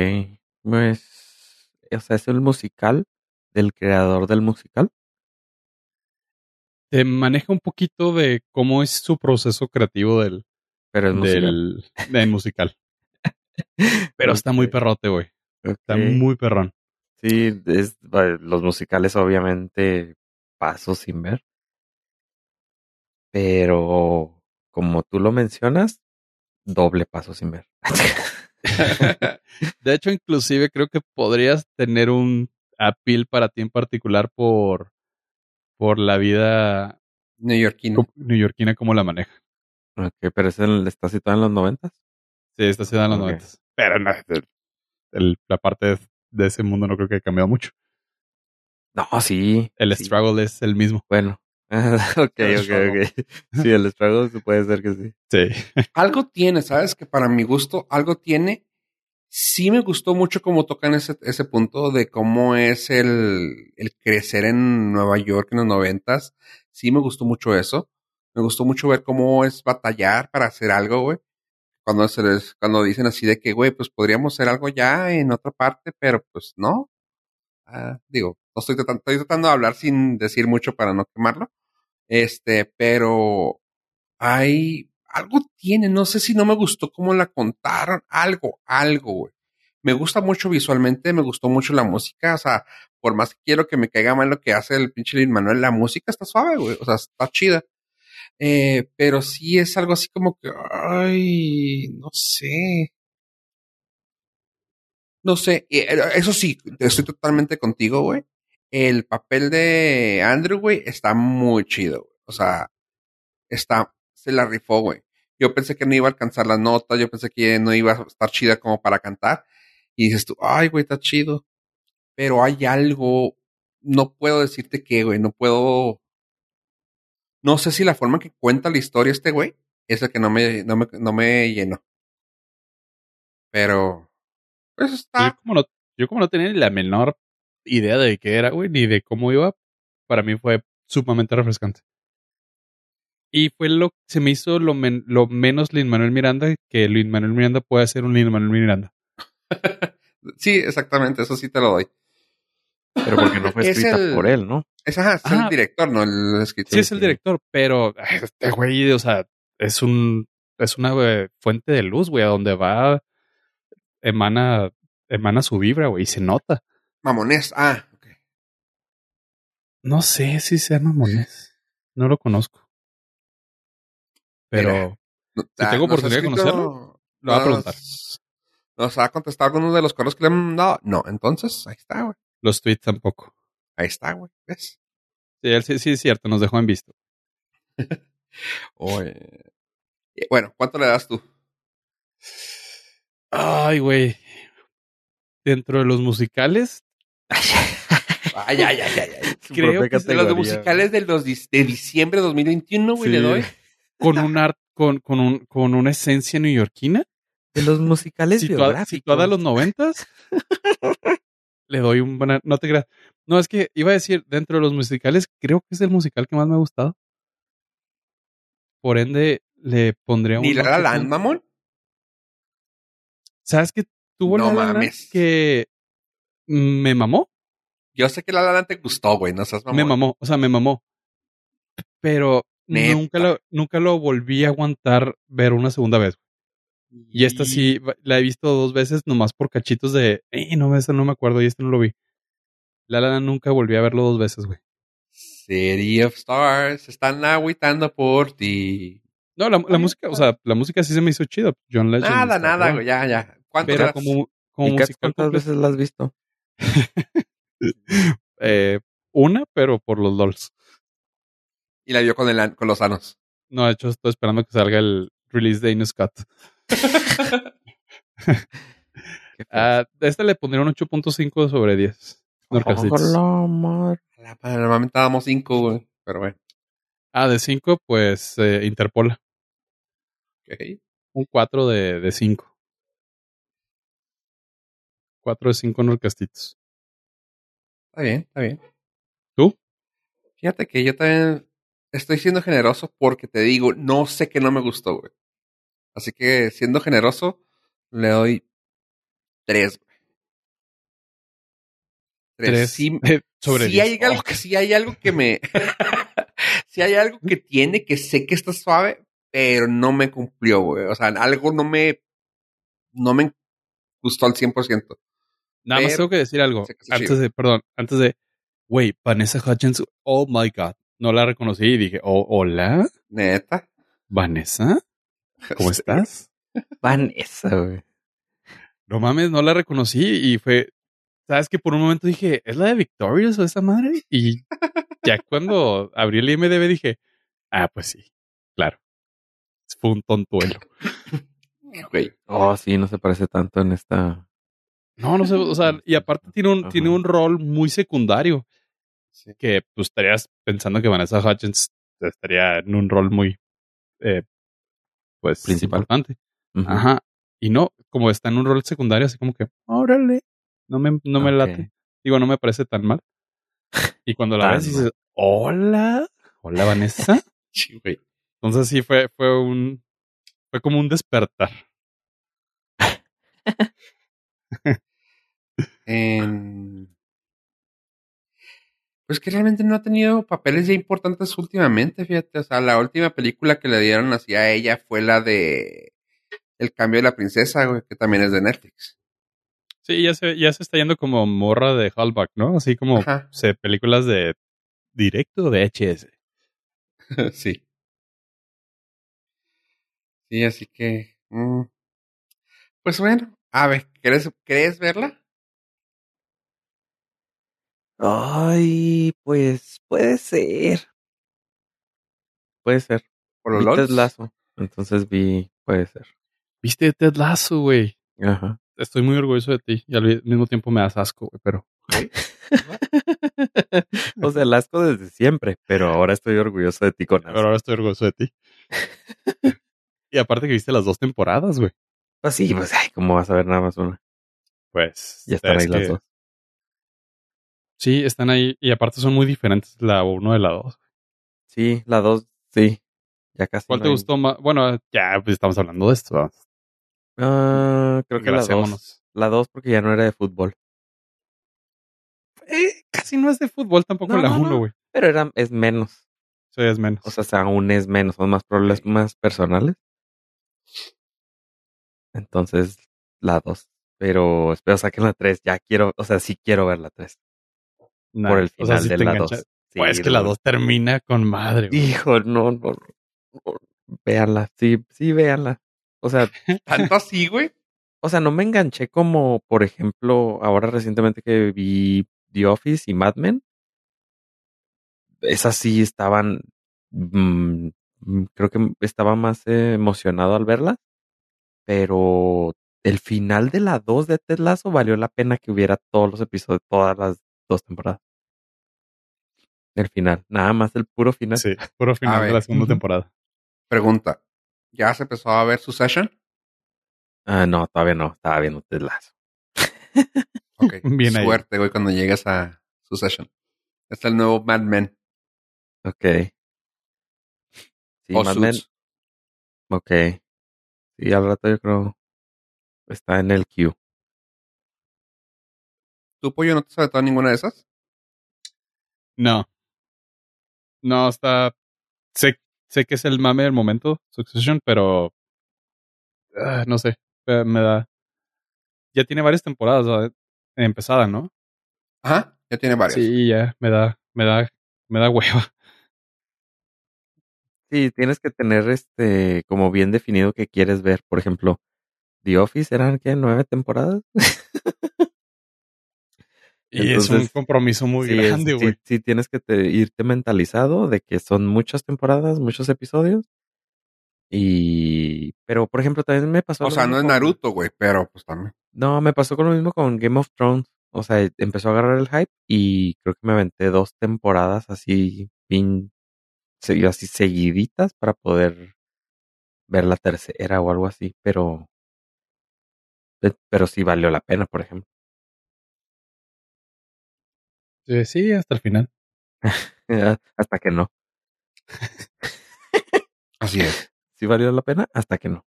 Pues. O sea, es el musical del creador del musical. Te maneja un poquito de cómo es su proceso creativo del, Pero es musical. del, del musical. Pero está muy perrote, güey. Está muy perrón. Sí, es, los musicales obviamente paso sin ver. Pero como tú lo mencionas, doble paso sin ver. De hecho, inclusive creo que podrías tener un appeal para ti en particular por, por la vida Neoyorquino. co- neoyorquina como la maneja. Ok, pero ese está situado en los noventas. Sí, esta ciudad en los. 90. Pero no, el- la parte de, de ese mundo no creo que haya cambiado mucho. No, sí. El sí. struggle es el mismo. Bueno. ok, ok, ok. Sí, el struggle puede ser que sí. Sí. Algo tiene, ¿sabes? Que para mi gusto, algo tiene. Sí me gustó mucho cómo tocan ese, ese punto de cómo es el, el crecer en Nueva York en los noventas. Sí me gustó mucho eso. Me gustó mucho ver cómo es batallar para hacer algo, güey. Cuando se les, cuando dicen así de que, güey, pues podríamos hacer algo ya en otra parte, pero pues no. Ah, digo, no estoy tratando, estoy tratando de hablar sin decir mucho para no quemarlo. Este, pero hay algo tiene, no sé si no me gustó cómo la contaron, algo, algo, güey. Me gusta mucho visualmente, me gustó mucho la música, o sea, por más que quiero que me caiga mal lo que hace el pinche Lin Manuel, la música está suave, güey, o sea, está chida. Eh, pero sí es algo así como que, ay, no sé. No sé, eh, eso sí, estoy totalmente contigo, güey. El papel de Andrew, güey, está muy chido. O sea, está, se la rifó, güey. Yo pensé que no iba a alcanzar las notas, yo pensé que no iba a estar chida como para cantar. Y dices tú, ay, güey, está chido. Pero hay algo, no puedo decirte qué, güey, no puedo. No sé si la forma que cuenta la historia este güey es el que no me, no me, no me llenó. Pero, pues Yo está. como, no, yo como no tenía ni la menor idea de qué era, güey, ni de cómo iba, para mí fue sumamente refrescante. Y fue lo se me hizo lo, men- lo menos Lin Manuel Miranda que Lin Manuel Miranda puede ser un Lin Manuel Miranda. Sí, exactamente, eso sí te lo doy. Pero porque no fue Es escrita el- por él, ¿no? Es, ajá, es Ajá. el director, no el escritor. Sí, es el director, pero este güey, o sea, es un es una eh, fuente de luz, güey, a donde va emana emana su vibra, güey, y se nota. Mamonés. Ah, ok. No sé si sea mamones. No lo conozco. Pero Mira, No- Si tengo ¿nos ha oportunidad de conocerlo, lo voy a preguntar. ¿Nos ha contestado alguno de los correos que le han dado? No, entonces, ahí está, güey. los tweets tampoco. Ahí está, güey. ¿Ves? Sí, él sí, sí es cierto, nos dejó en visto. Oye. Bueno, ¿cuánto le das tú? Ay, güey. Dentro de los musicales, Ay, ay, ay, ay. ay. Creo que De los musicales de los de diciembre de 2021, güey, Sí. le doy. Con un art, con, con un, con una esencia neoyorquina, De los musicales situada, biográficos. situada a los noventas, le doy un buen, no te creas. No, es que iba a decir, dentro de los musicales, creo que es el musical que más me ha gustado. Por ende, le pondría un Ni La Land, mamón. ¿Sabes qué tuvo No La mames. que me mamó? Yo sé que La La Land te gustó, güey, no seas mamón. Me mamó, o sea, me mamó. Pero Neta. nunca lo, nunca lo volví a aguantar ver una segunda vez. Y esta sí, la he visto dos veces nomás por cachitos de, eh, no, esta no me acuerdo y este no lo vi. La La Land nunca volví a verlo dos veces, güey. City of Stars, están agüitando por ti. No, la, la música, o sea, la música sí se me hizo chida. John Legend. Nada, nada, güey, ya, ya. ¿Cuánto le Pero das? como, como ¿Y Cats musical cuántas veces la has visto? eh, una, pero por los LOLs. Y la vio con, el, con los sanos. No, de hecho, estoy esperando que salga el release de. Qué feo. A este le pondría un 8.5 sobre 10. Snorkelcits. Hola, mar. La- Normalmente dábamos cinco, güey. Pero bueno. Ah, de 5, pues eh, Interpola. ok. Un 4 de, de 5. 4 de 5 Norcastitos. Está bien, está bien. ¿Tú? Fíjate que yo también estoy siendo generoso porque te digo, no sé que no me gustó, güey. Así que siendo generoso, le doy tres, güey. Tres. 3 Sí, sobre sí 10. hay algo que sí hay algo que me sí hay algo que tiene que sé que está suave, pero no me cumplió, güey. O sea, algo no me no me gustó al 100%. Nada más tengo que decir algo. Antes chido. de, perdón, antes de, güey, Vanessa Hutchins, oh my god. No la reconocí y dije, oh, hola, Neta. Vanessa, ¿cómo estás? Vanessa, güey. no mames, no la reconocí y fue, sabes que por un momento dije, ¿es la de Victorious o esa madre? Y ya cuando abrí el IMDB dije, ah, pues sí, claro. Fue un tontuelo. Güey. Oh, sí, no se parece tanto en esta. No, no sé, o sea, y aparte tiene un, tiene un rol muy secundario Sí. que pues estarías pensando que Vanessa Hudgens estaría en un rol muy, eh, pues, Principal. importante. Ajá. Y no, como está en un rol secundario, así como que, órale, no me, no me late. Digo, no me parece tan mal. Y cuando la ves dices, hola, hola Vanessa. Sí, güey. Entonces sí fue, fue un, fue como un despertar. En... Pues que realmente no ha tenido papeles ya importantes últimamente, fíjate. O sea, la última película que le dieron así a ella fue la de El cambio de la princesa, güey, que también es de Netflix. Sí, ya se, ya se está yendo como morra de Hallback, ¿no? Así como Ajá. se, películas de directo de HS. sí. Sí, así que. mm. Pues bueno, a ver, ¿quieres, ¿querés verla? Ay, pues puede ser. Puede ser. Por los Vi? Ted Lasso, entonces vi, puede ser. ¿Viste Ted Lasso, güey? Ajá. Estoy muy orgulloso de ti y al mismo tiempo me das asco, güey, pero o sea, el asco desde siempre, pero ahora estoy orgulloso de ti con pero asco. ahora estoy orgulloso de ti. y aparte que viste las dos temporadas, güey. Pues sí, pues ay, ¿cómo vas a ver nada más una? Pues Ya están es ahí las dos. Sí, están ahí y aparte son muy diferentes la uno de la dos. Sí, la dos, sí. Ya casi. ¿Cuál no te hay- gustó más? Bueno, ya pues estamos hablando de esto. Ah, creo que la dos. Engracémonos. La dos porque ya no era de fútbol. Eh, casi no es de fútbol tampoco No, la no, no. uno, güey. Pero era, es menos. Sí, es menos. O sea, aún es menos. Son más problemas personales. Entonces, la dos. Pero espero saquen la tres. Ya quiero, o sea, sí quiero ver la tres. Nah, por el o sea, final de la engancha. dos. Pues Sí, es que la no. dos termina con madre, güey. Hijo, no, no, no. Véanla, sí, sí, véanla. O sea, ¿Tanto así, güey? o sea, no me enganché como, por ejemplo, ahora recientemente que vi The Office y Mad Men. Esas sí estaban, mm, mm, creo que estaba más eh, emocionado al verlas, pero el final de la 2 de Ted Lasso valió la pena que hubiera todos los episodios, todas las dos temporadas. El final, nada más el puro final. Sí, puro final de la segunda temporada. Pregunta. ¿Ya se empezó a ver su session? Ah, no, todavía no, estaba viendo Ted Lasso. Ok. Bien. Suerte, güey, cuando llegues a su session. Está el nuevo Mad Men. Ok. Sí, o Mad Men, ok. Sí, al rato yo creo está en el queue. ¿Tu pollo no te sabe toda ninguna de esas? No. No, está. Sé, sé que es el mame del momento, Succession, pero. ah, no sé. eh, Me da. Ya tiene varias temporadas ¿verdad? empezada, ¿no? Ajá, ya tiene varias. Sí, ya. Me da. Me da. Me da hueva. Sí, tienes que tener este como bien definido que quieres ver. Por ejemplo, The Office eran ¿qué? nueve temporadas. Y es un compromiso muy sí, grande, güey. sí tienes que te- irte mentalizado de que son muchas temporadas, muchos episodios. Y pero por ejemplo también me pasó o lo sea, no es Naruto, güey, pero pues también. No, me pasó con lo mismo con Game of Thrones. O sea, empezó a agarrar el hype y creo que me aventé dos temporadas así, bien, se- así seguiditas para poder ver la tercera o algo así, pero, pe- pero sí valió la pena, por ejemplo. Sí, sí, hasta el final. Hasta que no. Así es. Sí valió la pena, hasta que no.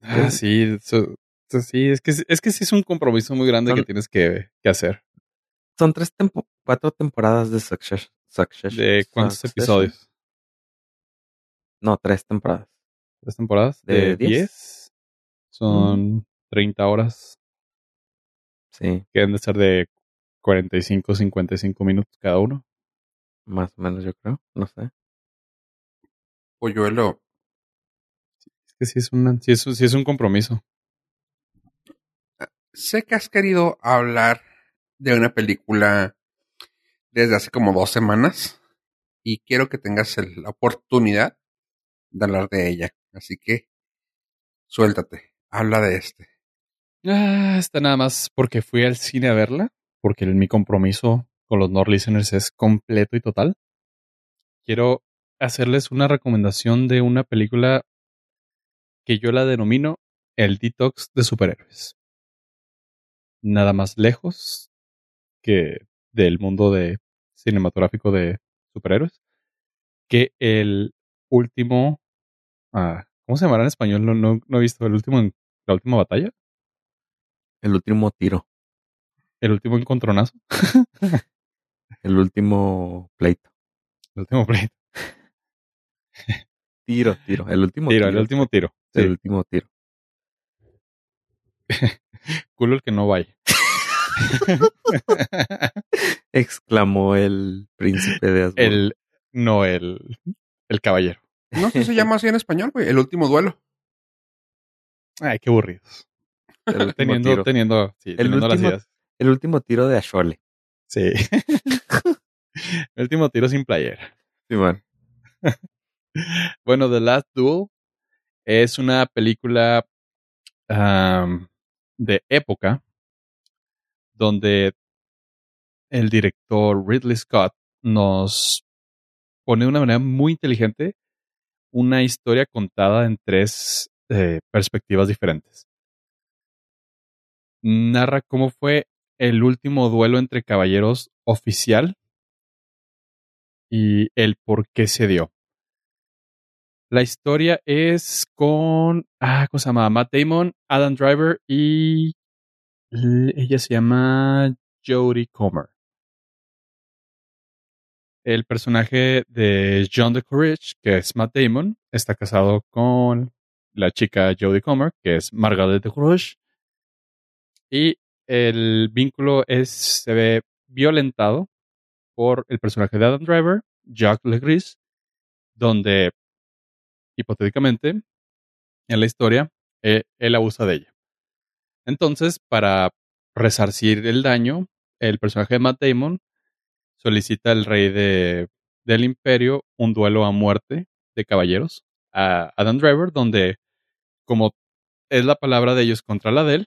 Ah, sí, sí, es que, es que sí es un compromiso muy grande Son- que tienes que, que hacer. Son tres tempo, cuatro temporadas de Succession. Succession- ¿De cuántos Succession. episodios? No, tres temporadas. ¿Tres temporadas? De ¿De diez. 10? Son 30 horas Sí, que deben de ser de 45, 55 minutos cada uno. más o menos yo creo. No sé. Polluelo. Es que sí es, una, sí es, sí es un compromiso. sé que has querido hablar de una película desde hace como dos semanas y quiero que tengas el- la oportunidad de hablar de ella. Así que suéltate, habla de este. Ah, está nada más porque fui al cine a verla, porque mi compromiso con los Nord Listeners es completo y total. Quiero hacerles una recomendación de una película que yo la denomino el detox de superhéroes. Nada más lejos que del mundo de cinematográfico de superhéroes que el último ah, ¿cómo se llamará en español? No, no, no he visto el último en- la última batalla, El último tiro. El último encontronazo, El último pleito. el último play. Tiro, tiro. El último Tiro, tiro. el último tiro. El Sí, último tiro. culo el que no vaya. Exclamó el príncipe de Asgore. el no el el caballero. No sé si se llama así en español, güey. El último duelo. Ay, qué aburridos. El Teniendo tiro. teniendo sí, teniendo las último- ideas. El último tiro de Ashole. Sí. el último tiro sin playera. Simón. Bueno, The Last Duel es una película de época donde el director Ridley Scott nos pone de una manera muy inteligente una historia contada en tres eh, perspectivas diferentes. Narra cómo fue el último duelo entre caballeros oficial y el por qué se dio. La historia es con. Ah, ¿cómo se? Matt Damon, Adam Driver y. Ella se llama Jodie Comer. El personaje de John de Courage, que es Matt Damon, está casado con la chica Jodie Comer, que es Margaret de Courage. Y el vínculo es, se ve violentado por el personaje de Adam Driver, Jacques Legris, donde hipotéticamente, en la historia, eh, él abusa de ella. Entonces, para resarcir el daño, el personaje de Matt Damon solicita al rey de, del imperio un duelo a muerte de caballeros a Adam Driver, donde, como es la palabra de ellos contra la de él,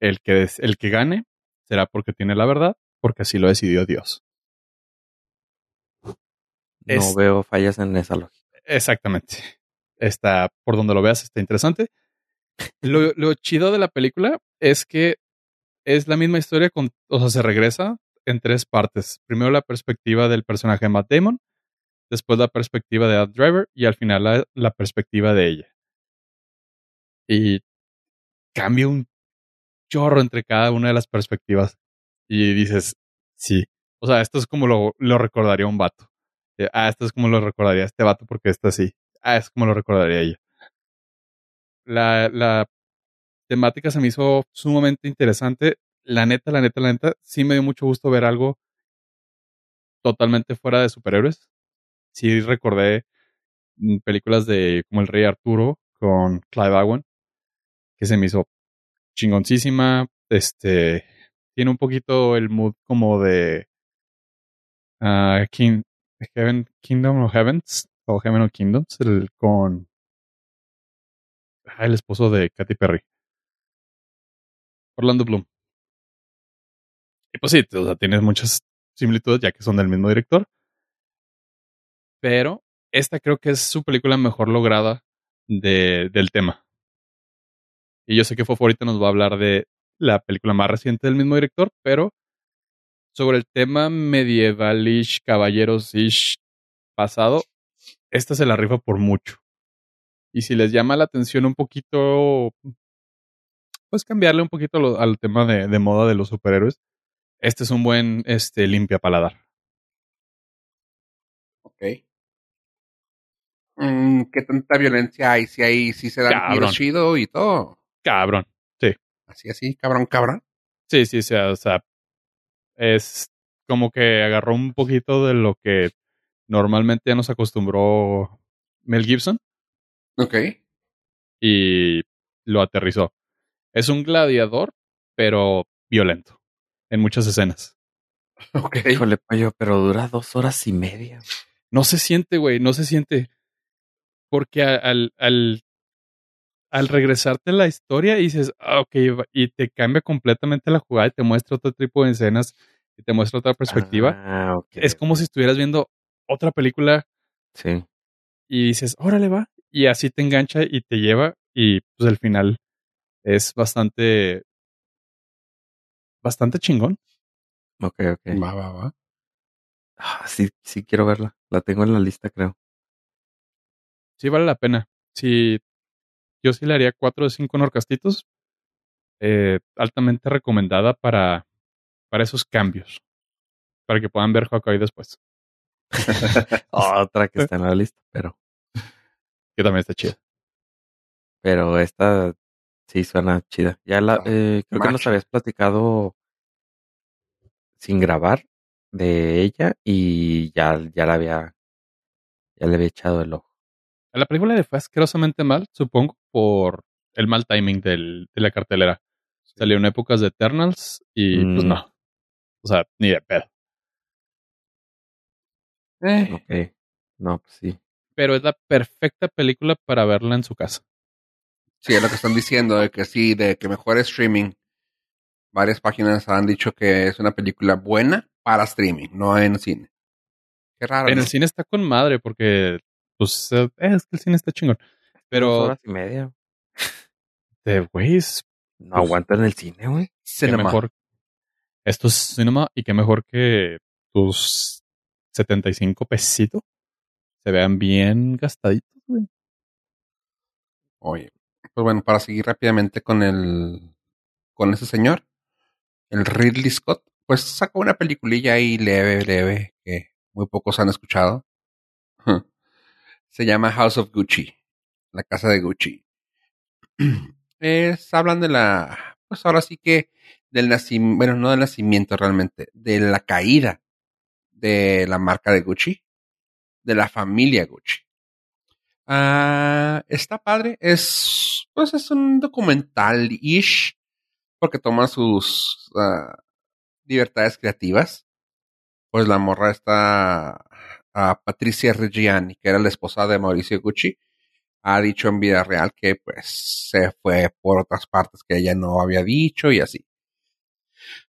el que, es, el que gane será porque tiene la verdad, porque así lo decidió Dios. No Es- veo fallas en esa lógica. Exactamente. Está, por donde lo veas, está interesante. Lo, lo chido de la película es que es la misma historia, con, o sea, se regresa en tres partes. Primero la perspectiva del personaje de Matt Damon, después la perspectiva de Adam Driver y al final la, la perspectiva de ella. Y cambia un chorro entre cada una de las perspectivas. Y dices, sí. O sea, esto es como lo, lo recordaría un vato. Eh, Ah, esto es como lo recordaría este vato porque está así. Ah, es como lo recordaría ella. La, la temática se me hizo sumamente interesante. La neta, la neta, la neta, sí me dio mucho gusto ver algo totalmente fuera de superhéroes. Sí recordé mm, películas de como El Rey Arturo con Clive Owen, que se me hizo chingoncísima. Este tiene un poquito el mood como de ah, Heaven, Kingdom of Heavens o Heaven of Kingdoms, el, con ah, el esposo de Katy Perry. Orlando Bloom. Y pues sí, o sea, tienes muchas similitudes ya que son del mismo director. Pero esta creo que es su película mejor lograda de, del tema. Y yo sé que Fofo ahorita nos va a hablar de la película más reciente del mismo director, pero sobre el tema medievalish, caballeros-ish pasado, esta se la rifa por mucho. Y si les llama la atención un poquito, pues cambiarle un poquito lo- al tema de, de moda de los superhéroes, este es un buen este, limpia paladar. Ok. Mm, ¿Qué tanta violencia hay? Si hay, si se dan Cabrón. tiros chido y todo. Cabrón. Así, así, cabrón, cabrón. Sí, sí, o sea, o sea, es como que agarró un poquito de lo que normalmente ya nos acostumbró Mel Gibson Ok. y lo aterrizó. Es un gladiador, pero violento en muchas escenas. Ok. Híjole, pollo, pero dura dos horas y media. No se siente, güey, no se siente. Porque al, al, al regresarte a la historia dices, ah, ok, y te cambia completamente la jugada y te muestra otro tipo de escenas y te muestra otra perspectiva. Ah, ok. es como si estuvieras viendo otra película Sí. y dices, órale va, y así te engancha y te lleva y pues el final es bastante, bastante chingón. Ok, ok. Va, va, va. Ah, sí, sí quiero verla. La tengo en la lista, creo. Sí vale la pena. Sí, yo sí le haría cuatro de cinco norcastitos. Eh, altamente recomendada para, para esos cambios. Para que puedan ver Hawkeye después. Otra que está en la lista, pero, Que también está chida. pero esta sí suena chida. Ya la, eh, creo que nos habías platicado sin grabar de ella y ya, ya la había, ya le había echado el ojo. La película le fue asquerosamente mal, supongo, por el mal timing del, de la cartelera. Salió en épocas de Eternals y pues Mm. no. O sea, ni de pedo. Eh, Ok. No, pues sí. Pero es la perfecta película para verla en su casa. Sí, es lo que están diciendo, de que sí, de que mejor streaming. Varias páginas han dicho que es una película buena para streaming, no en cine. Qué raro. En ¿no? el cine está con madre porque, pues, eh, es que el cine está chingón. Dos Pero, horas y media. de güey, es No Pues, aguanta en el cine, güey. qué Cinema. mejor. Esto es cinema y qué mejor que tus 75 pesitos se vean bien gastaditos, güey. Oye, pues bueno, para seguir rápidamente con el con ese señor, el Ridley Scott, pues sacó una peliculilla ahí leve, leve, que muy pocos han escuchado. Se llama House of Gucci, la casa de Gucci. Es, hablan de la, pues ahora sí que del nacimiento, bueno, no del nacimiento realmente, de la caída de la marca de Gucci, de la familia Gucci. Ah, está padre, es, pues es un documental-ish, porque toma sus ah, libertades creativas. Pues la morra está a Patricia Reggiani, que era la esposa de Mauricio Gucci, ha dicho en vida real que pues se fue por otras partes que ella no había dicho y así.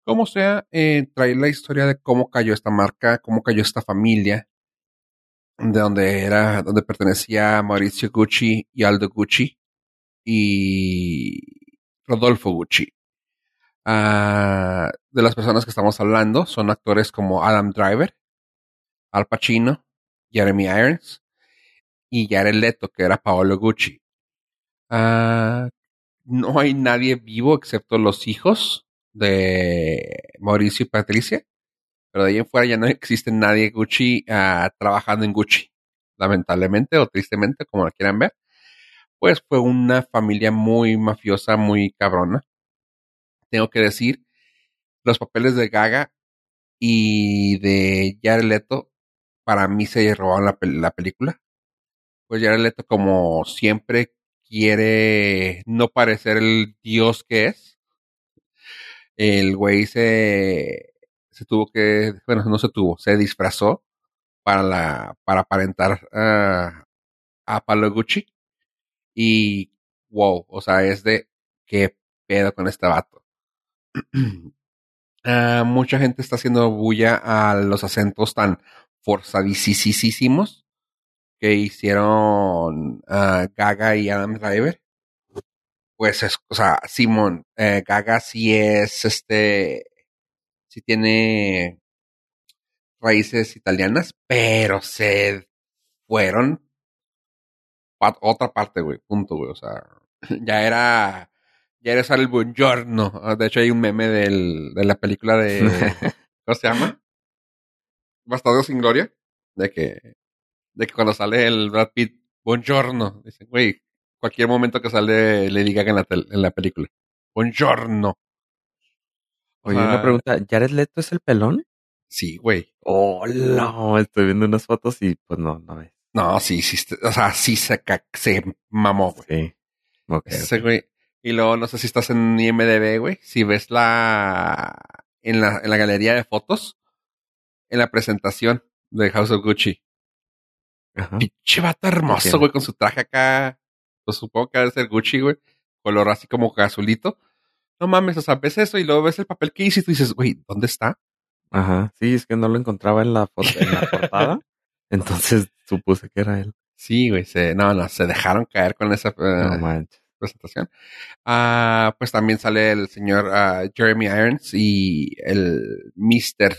Como sea, eh, trae la historia de cómo cayó esta marca, cómo cayó esta familia, de donde era, donde pertenecía Mauricio Gucci y Aldo Gucci y Rodolfo Gucci. Ah, de las personas que estamos hablando son actores como Adam Driver, Al Pacino, Jeremy Irons y Jared Leto, que era Paolo Gucci. Ah, no hay nadie vivo excepto los hijos de Mauricio y Patricia, pero de ahí en fuera ya no existe nadie Gucci ah, trabajando en Gucci, lamentablemente o tristemente, como lo quieran ver. Pues fue una familia muy mafiosa, muy cabrona. Tengo que decir, los papeles de Gaga y de Jared Leto para mí se robaron la, la película. Pues Jared Leto como siempre quiere no parecer el dios que es. El güey se, se tuvo que, bueno, no se tuvo, se disfrazó para la, para aparentar ah, a Palo Gucci. Y wow, o sea, es de qué pedo con este vato. Ah, mucha gente está haciendo bulla a los acentos tan forzadísimos que hicieron ah, Gaga y Adam Driver. Pues es, o sea, Simón, eh, Gaga sí es este, sí tiene raíces italianas, pero se fueron pa otra parte, güey, punto, güey, o sea, ya era, ya era usar el buongiorno. Ah, De hecho, hay un meme del, de la película de, ¿cómo se llama? Bastardo sin Gloria, de que, de que cuando sale el Brad Pitt, buongiorno, dicen, güey, cualquier momento que sale le diga en la, tel- en la película, buongiorno. Oye, Ah. una pregunta. ¿Jared Leto es el pelón? Sí, güey. Oh, no. Estoy viendo unas fotos y pues no, no es. No, sí, sí, o sea, sí se, se mamó, güey. Sí. Ok, Ese güey. Y luego, no sé si estás en IMDB, güey. Si ves la en, la. en la galería de fotos, en la presentación de House of Gucci. Ajá. Pinche vato hermoso, güey, con su traje acá. Pues supongo que debe ser Gucci, güey. Color así como azulito. No mames, o sea, ves eso y luego ves el papel que hice y tú dices, güey, ¿dónde está? Ajá. Sí, es que no lo encontraba en la foto, en la portada. Entonces supuse que era él. Sí, güey, se, no, no, se dejaron caer con esa eh, No presentación. Ah, pues también sale el señor ah, Jeremy Irons y el Mr.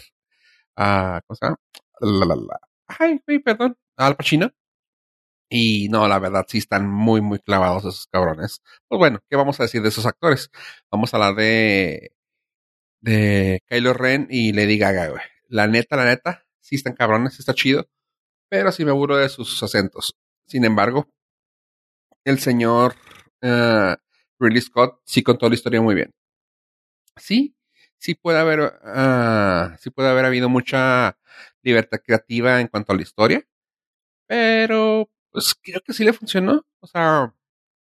ah, ¿cómo se llama? La, la, la. Ay, güey, perdón. Al Pacino. Y no, la verdad, sí están muy, muy clavados esos cabrones. Pues bueno, ¿qué vamos a decir de esos actores? Vamos a hablar de, de Kylo Ren y Lady Gaga, güey. La neta, la neta, sí están cabrones, está chido. Pero sí me aburro de sus acentos. Sin embargo, el señor eh, Ridley Scott sí contó la historia muy bien. Sí, sí puede haber, ah, sí puede haber habido mucha libertad creativa en cuanto a la historia, pero pues creo que sí le funcionó. O sea,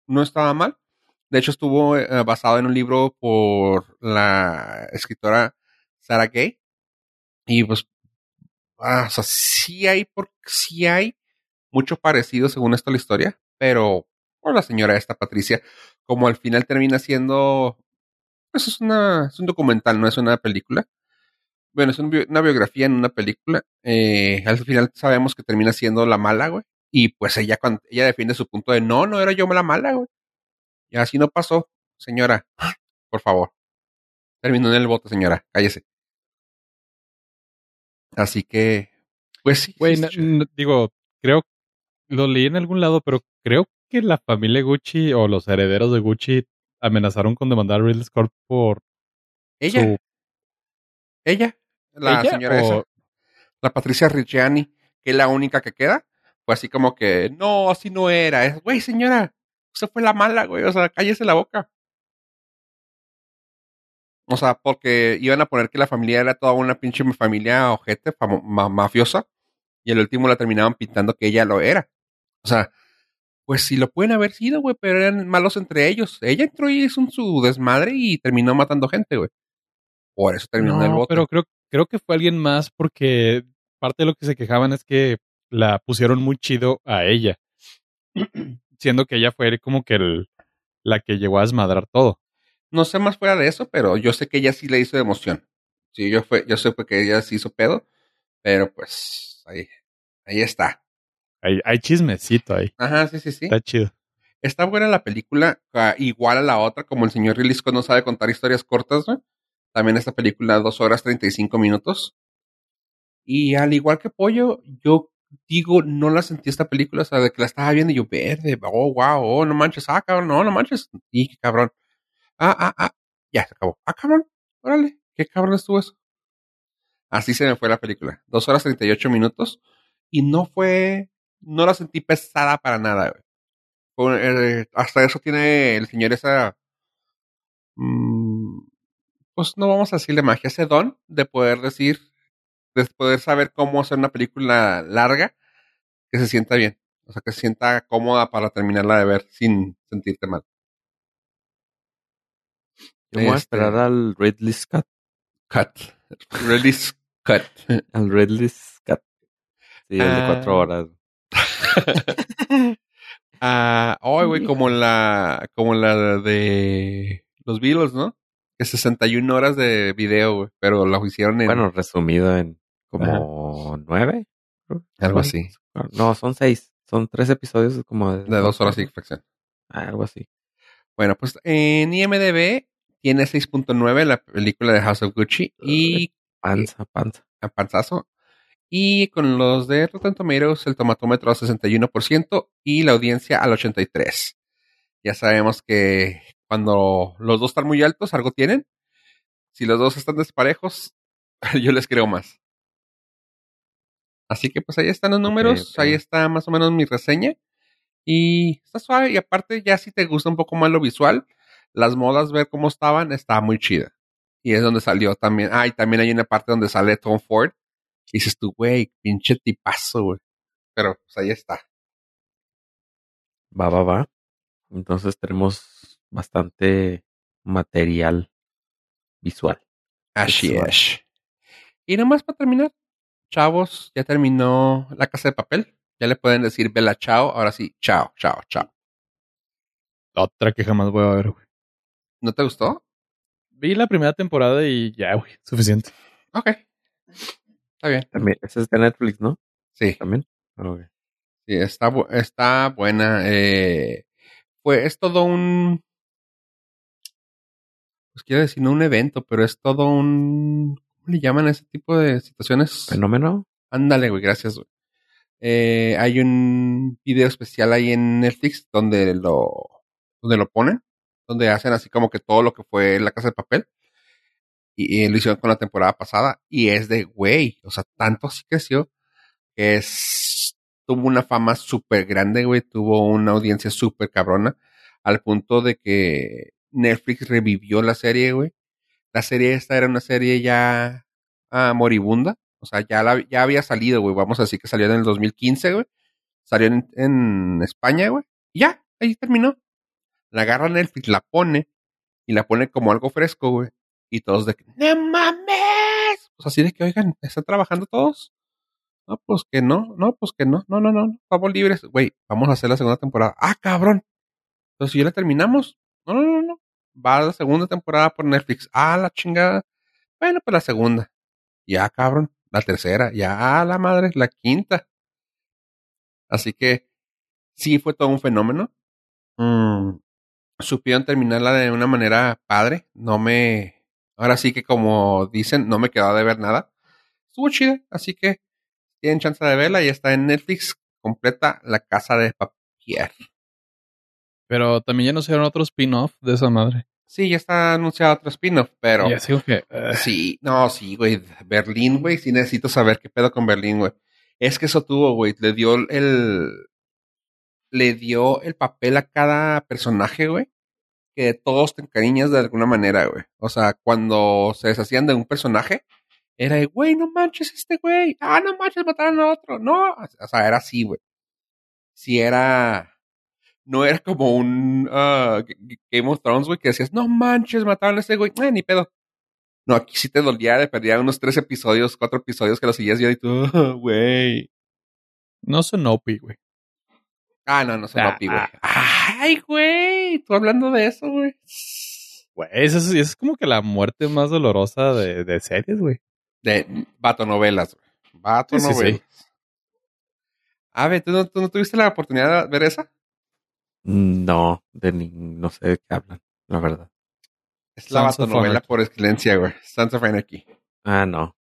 no estaba mal. De hecho, estuvo eh, basado en un libro por la escritora Sarah Gay. Y pues, ah, o sea, sí hay, por, sí hay mucho parecido según esto la historia, pero por la señora esta Patricia, como al final termina siendo, pues es una, es un documental, no es una película. Bueno, es una biografía en una película. Eh, al final sabemos que termina siendo la mala, güey. Y pues ella, cuando, ella defiende su punto de no, no era yo la mala, güey. Y así no pasó, señora. Por favor. Terminó en el bote, señora. Cállese. Así que, pues sí. Güey, digo, creo, lo leí en algún lado, pero creo que la familia Gucci o los herederos de Gucci amenazaron con demandar a Ridley Scott por ella, su... ella, la ¿Ella señora esa, la Patricia Ricciani, que es la única que queda, fue así como que, no, así no era. Es, güey, señora, usted fue la mala, güey. O sea, cállese la boca. O sea, porque iban a poner que la familia era toda una pinche familia ojete, famo- ma- mafiosa, y el último la terminaban pintando que ella lo era. O sea, pues sí lo pueden haber sido, güey, pero eran malos entre ellos. Ella entró y hizo un- su desmadre y terminó matando gente, güey. Por eso terminó en el bote. pero creo, creo que fue alguien más porque parte de lo que se quejaban es que la pusieron muy chido a ella. Siendo que ella fue como que el, la que llegó a desmadrar todo. No sé más fuera de eso, pero yo sé que ella sí le hizo de emoción. Sí, yo fue, yo sé que ella sí hizo pedo, pero pues ahí, ahí está. Hay, hay chismecito ahí. Ajá, sí, sí, sí. Está chido. Está buena la película, ah, igual a la otra, como el señor Ridley Scott no sabe contar historias cortas, güey. También esta película, dos horas treinta y cinco minutos. Y al igual que Pollo, yo digo, no la sentí esta película, o sea, de que la estaba viendo y yo, verde, oh, wow, oh, no manches, ah, cabrón, no, no manches. Y qué cabrón. Ah, ah, ah, ya se acabó. Ah, cabrón, órale, qué cabrón estuvo eso. Así se me fue la película. Dos horas treinta y ocho minutos. Y no fue, no la sentí pesada para nada, eh, hasta eso tiene el señor esa, pues no vamos a decirle magia, ese don de poder decir, de poder saber cómo hacer una película larga que se sienta bien. O sea, que se sienta cómoda para terminarla de ver sin sentirte mal. Yo voy a Este- esperar al Ridley Scott. Cut. Release cut. Al Ridley Scott. Sí, el de Ah. cuatro horas. Ah, oh, güey, como la, como la de los Beatles, ¿no? Que 61 horas de video, güey, pero lo hicieron en Bueno, resumido en como nueve. algo Sí. así, No, son seis. Son tres episodios como de, de dos horas y fracción. Ah, algo así. Bueno, pues en IMDB tiene 6.9 la película de House of Gucci y Panza, panza. a panzazo. Y con los de Rotten Tomatoes, el tomatómetro a 61% y la audiencia al 83%. Ya sabemos que cuando los dos están muy altos, algo tienen. Si los dos están desparejos, yo les creo más. Así que pues ahí están los números, ahí está más o menos mi reseña. Y está suave. Y aparte, ya si te gusta un poco más lo visual, las modas, ver cómo estaban, está muy chida. Y es donde salió también. Ah, y también hay una parte donde sale Tom Ford. Y dices tú, güey, pinche tipazo, güey. Pero pues ahí está. Va, va, va. Entonces tenemos bastante material visual. Así Visual. es. Y nomás para terminar, chavos, ya terminó la casa de papel. Ya le pueden decir Bella Chao. Ahora sí, chao, chao, chao. Otra que jamás voy a ver, güey. ¿No te gustó? Vi la primera temporada y ya, güey, suficiente. Ok. Está bien. También, ese es de Netflix, ¿no? Sí, También. Ok. sí, está, bu- está buena. Eh, fue, es todo un. Pues quiero decir, no un evento, pero es todo un. ¿Cómo le llaman a ese tipo de situaciones? Fenómeno. Ándale, güey, gracias, güey. Eh, hay un video especial ahí en Netflix donde lo, donde lo ponen, donde hacen así como que todo lo que fue la casa de papel. Y, y lo hicieron con la temporada pasada. Y es de, güey, o sea, tanto así creció que es, tuvo una fama súper grande, güey, tuvo una audiencia súper cabrona, al punto de que Netflix revivió la serie, güey. La serie esta era una serie ya ah, moribunda. O sea, ya, la, ya había salido, güey. Vamos a decir que salió en el 2015, güey. Salió en, en España, güey. Y ya, ahí terminó. La agarra Netflix, la pone y la pone como algo fresco, güey. Y todos de que, ¡No mames! Pues así de que, oigan, ¿están trabajando todos? No, pues que no, no, pues que no, no, no, no, estamos libres. Güey, vamos a hacer la segunda temporada. ¡Ah, cabrón! Entonces, ¿ya la terminamos? No, no, no, no. Va la segunda temporada por Netflix. ¡Ah, la chingada! Bueno, pues la segunda. Ya, cabrón. La tercera. Ya, la madre. La quinta. Así que sí fue todo un fenómeno. Mm, supieron terminarla de una manera padre. No me. Ahora sí que, como dicen, no me quedó de ver nada. Estuvo chida. Así que tienen chance de verla y está en Netflix completa La Casa de Papier. Pero también ya no hicieron otro spin-off de esa madre. Sí, ya está anunciado otro spin-off, pero. Y así como que. eh, Sí, no, sí, güey. Berlín, güey, sí necesito saber qué pedo con Berlín, güey. Es que eso tuvo, güey. Le dio el. Le dio el papel a cada personaje, güey. Que todos te encariñas de alguna manera, güey. O sea, cuando se deshacían de un personaje, era de, güey, no manches este güey. Ah, no manches, mataron a otro. No. O sea, era así, güey. Sí, era. No era como un ah, Game of Thrones, güey, que decías, no manches, mataron a este güey. Eh, ni pedo. No, aquí sí te dolía de perder unos tres episodios, cuatro episodios que lo seguías yo y tú, "Ah, güey. No son OP, güey. Ah, no, no son Ah, OP, güey. Ay, güey. Tú hablando de eso, güey. Güey, esa es, como que la muerte más dolorosa de, de series, güey. De batonovelas, güey. Batonovelas. Sí, sí, A ver, ¿tú no, ¿tú no tuviste la oportunidad de ver esa? No, de ni, no sé de qué hablan, la verdad. Es la batonovela por excelencia, güey. Sons of Anarchy. Ah, no.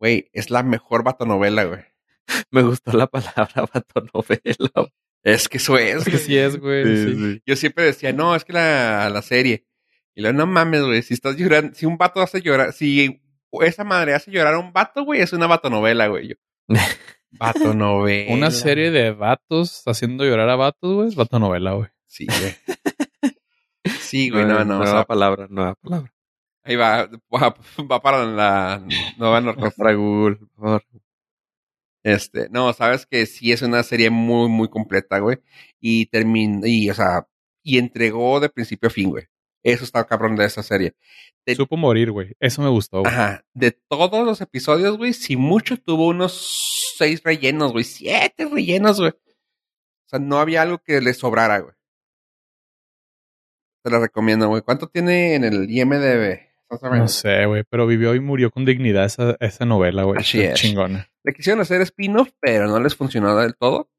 Güey, es la mejor batonovela, güey. Me gustó la palabra batonovela. Es que eso es, Es que sí es, güey. sí. Yo siempre decía, no, es que la, la serie. Y luego, no mames, güey, si estás llorando, si un vato hace llorar, si esa madre hace llorar a un vato, güey, es una batonovela, güey. Yo, Batonovela. Una serie de vatos haciendo llorar a vatos, güey. Es vato-novela, güey. Sí, güey. Sí, güey, no, no. o Nueva sea, palabra, nueva palabra. ahí va, va, va para la nueva Norcos. Para Google, por favor. Este, no, sabes que sí es una serie muy, muy completa, güey. Y terminó, y, o sea, y entregó de principio a fin, güey. Eso está cabrón de esa serie. De- Supo morir, güey. Eso me gustó, güey. Ajá. De todos los episodios, güey, si mucho tuvo unos seis rellenos, güey. Siete rellenos, güey. O sea, no había algo que le sobrara, güey. Te la recomiendo, güey. ¿Cuánto tiene en el IMDB? No sé, güey. Pero vivió y murió con dignidad esa, esa novela, güey. Así es. Chingona. Le quisieron hacer spin-off, pero no les funcionó del todo.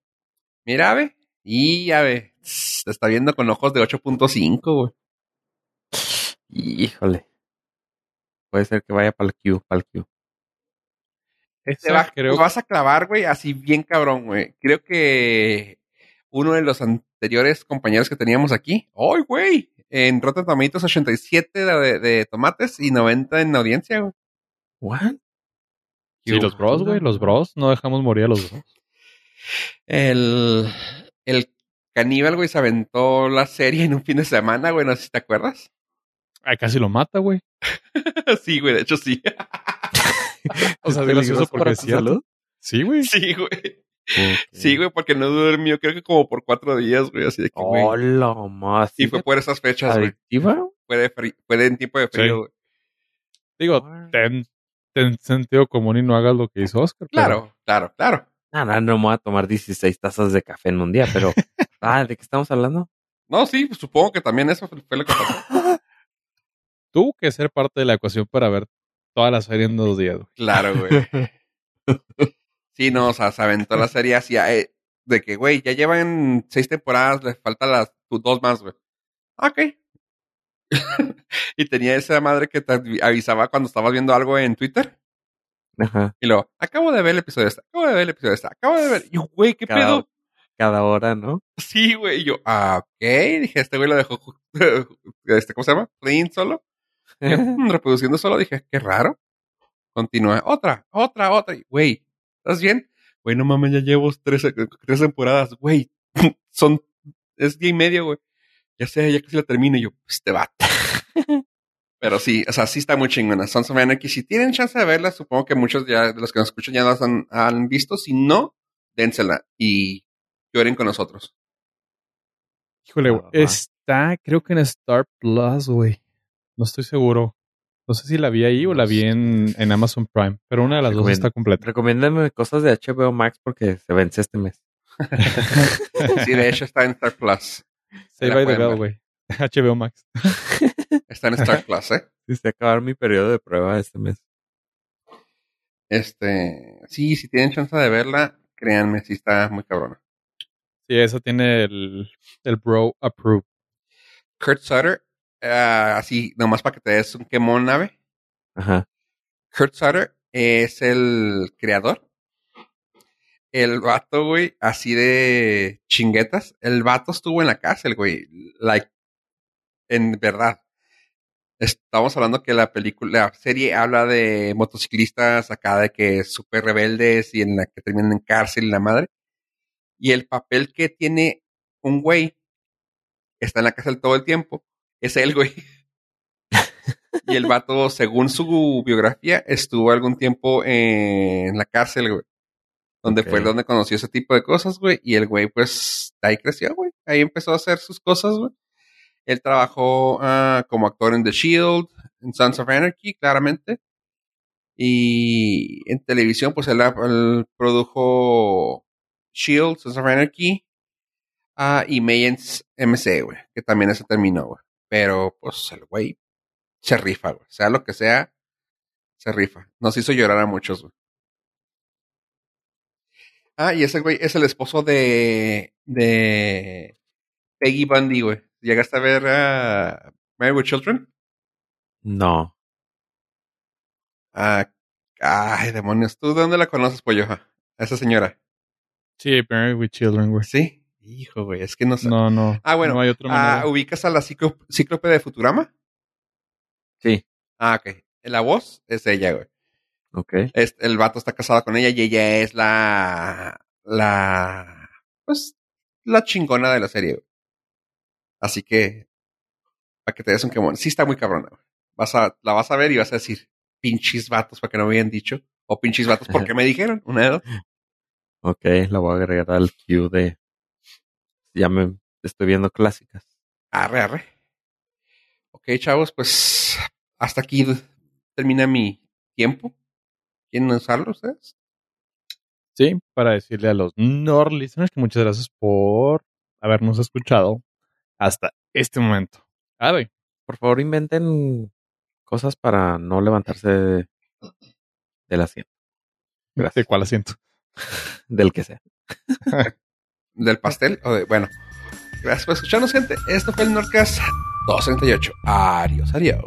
Mira, ve. Y ya ve. Tss, Te está viendo con ojos de 8.5, güey. Híjole. Puede ser que vaya para el Q, para el Q. Te Esa va- creo lo vas a clavar, güey, así bien cabrón, güey. Creo que uno de los anteriores compañeros que teníamos aquí, ¡ay, güey! En Rotten Tomatoes 87 de, de tomates y 90 en audiencia, güey. ¿What? Sí, los bros, güey. Los bros. No dejamos morir a los bros. El, el caníbal, güey, se aventó la serie en un fin de semana, güey, no sé si te acuerdas. Ay, casi lo mata, güey. sí, güey, de hecho sí. O sea, ¿Es gracioso peligroso porque es tu cierto. salud? Sí, güey. sí, güey. Sí, güey, porque no durmió, creo que como por cuatro días, güey, así de que, güey. Hola, más. y fue por esas fechas, güey. adictiva. Fue, fue en tiempo de frío, Sí. güey. Digo, ten, ten sentido común y no hagas lo que hizo Oscar. pero- Claro, claro, claro. No, no, no me voy a tomar 16 tazas de café en un día, pero. ah, ¿de qué estamos hablando? No, sí, pues, supongo que también eso fue lo que pasó. Tuvo que ser parte de la ecuación para ver toda la serie en dos días. güey. Claro, güey. Sí, no, o sea, se aventó la serie así eh, de que, güey, ya llevan seis temporadas, les faltan las dos más, güey. Ok. y tenía esa madre que te avi- avisaba cuando estabas viendo algo en Twitter. Ajá. Y luego, acabo de ver el episodio de esta, acabo de ver el episodio de esta, acabo de ver. Y, yo, güey, ¿qué Cada- pedo? Cada hora, ¿no? Sí, güey. Y yo, ah, ok. Dije, este güey lo dejó, este, ¿cómo se llama? Playing solo. Yo, "Mm, reproduciendo solo. Dije, qué raro. Continúa. Otra, otra, otra. Y, Güey, ¿estás bien? Güey, no mames, ya llevo tres, tres temporadas. Güey, son, es día y medio, güey. Ya sé, ya casi la termino. Y yo, pues te va. Pero sí, o sea, sí está muy chingona. Sons of Anarchy, si tienen chance de verla, supongo que muchos ya de los que nos escuchan ya las han, han visto. Si no, dénsela y lloren con nosotros. Híjole, güey. Está, creo que en Star Plus, güey. No estoy seguro. No sé si la vi ahí o la vi en, en Amazon Prime, pero una de las dos está completa. Recomiéndame cosas de HBO Max porque se vence este mes. Sí, de hecho está en Star Plus. Save by the Bell, güey. HBO Max. Está en Star Plus, ¿eh? Sí, se acabar mi periodo de prueba este mes. Este, sí, si tienen chance de verla, créanme, sí está muy cabrona. Sí, esa tiene el, el Bro Approved. Kurt Sutter, ah, así, nomás para que te des un quemón nave. Ajá. Kurt Sutter es el creador. El vato, güey, así de chinguetas. El vato estuvo en la cárcel, güey. Like, en verdad. Estamos hablando que la película, la serie habla de motociclistas acá de que súper rebeldes y en la que terminan en cárcel y la madre. Y el papel que tiene un güey está en la cárcel todo el tiempo es él, güey. y el vato, según su biografía, estuvo algún tiempo en la cárcel, güey. Donde fue donde conoció ese tipo de cosas, güey. Y el güey, pues, ahí creció, güey. Ahí empezó a hacer sus cosas, güey. Él trabajó ah, como actor en The Shield, en Sons of Anarchy, claramente. Y en televisión, pues él, él produjo Shield, Sons of Anarchy, ah, y Mayans MC, güey, que también se terminó, güey. Pero, pues, el güey se rifa, güey. Sea lo que sea, se rifa. Nos hizo llorar a muchos, güey. Ah, y ese güey es el esposo de, de Peggy Bundy, güey. ¿Llegaste a ver a Married with Children? No. Ah, ay, demonios. ¿Tú de dónde la conoces, pollo? A esa señora. Sí, Married with Children, güey. ¿Sí? Hijo, güey, es que no sé. No, no. Ah, bueno. No hay otra Ah, manera. ¿Ubicas a la ciclo- cíclope de Futurama? Sí. Ah, ok. La voz es ella, güey. Ok. Es- el vato está casado con ella y ella es la. La. Pues. La chingona de la serie, güey. Así que. Para que te des un quemón. Sí está muy cabrona, güey. Vas a, la vas a ver y vas a decir, pinches vatos, para que no me habían dicho. O pinches vatos, porque me dijeron. Una de dos. Ok, la voy a agregar al queue de. Ya me estoy viendo clásicas. Arre, arre. Ok, chavos, pues. Hasta aquí termina mi tiempo. ¿Quieren usarlo ustedes? Sí, para decirle a los Nord listeners que muchas gracias por habernos escuchado hasta este momento. Ade, Por favor, inventen cosas para no levantarse de- del asiento. ¿de Gracias. cuál asiento? Del que sea. del pastel. o de- bueno, gracias por escucharnos, gente. Esto fue el Nordcast 238. Adiós, adiós.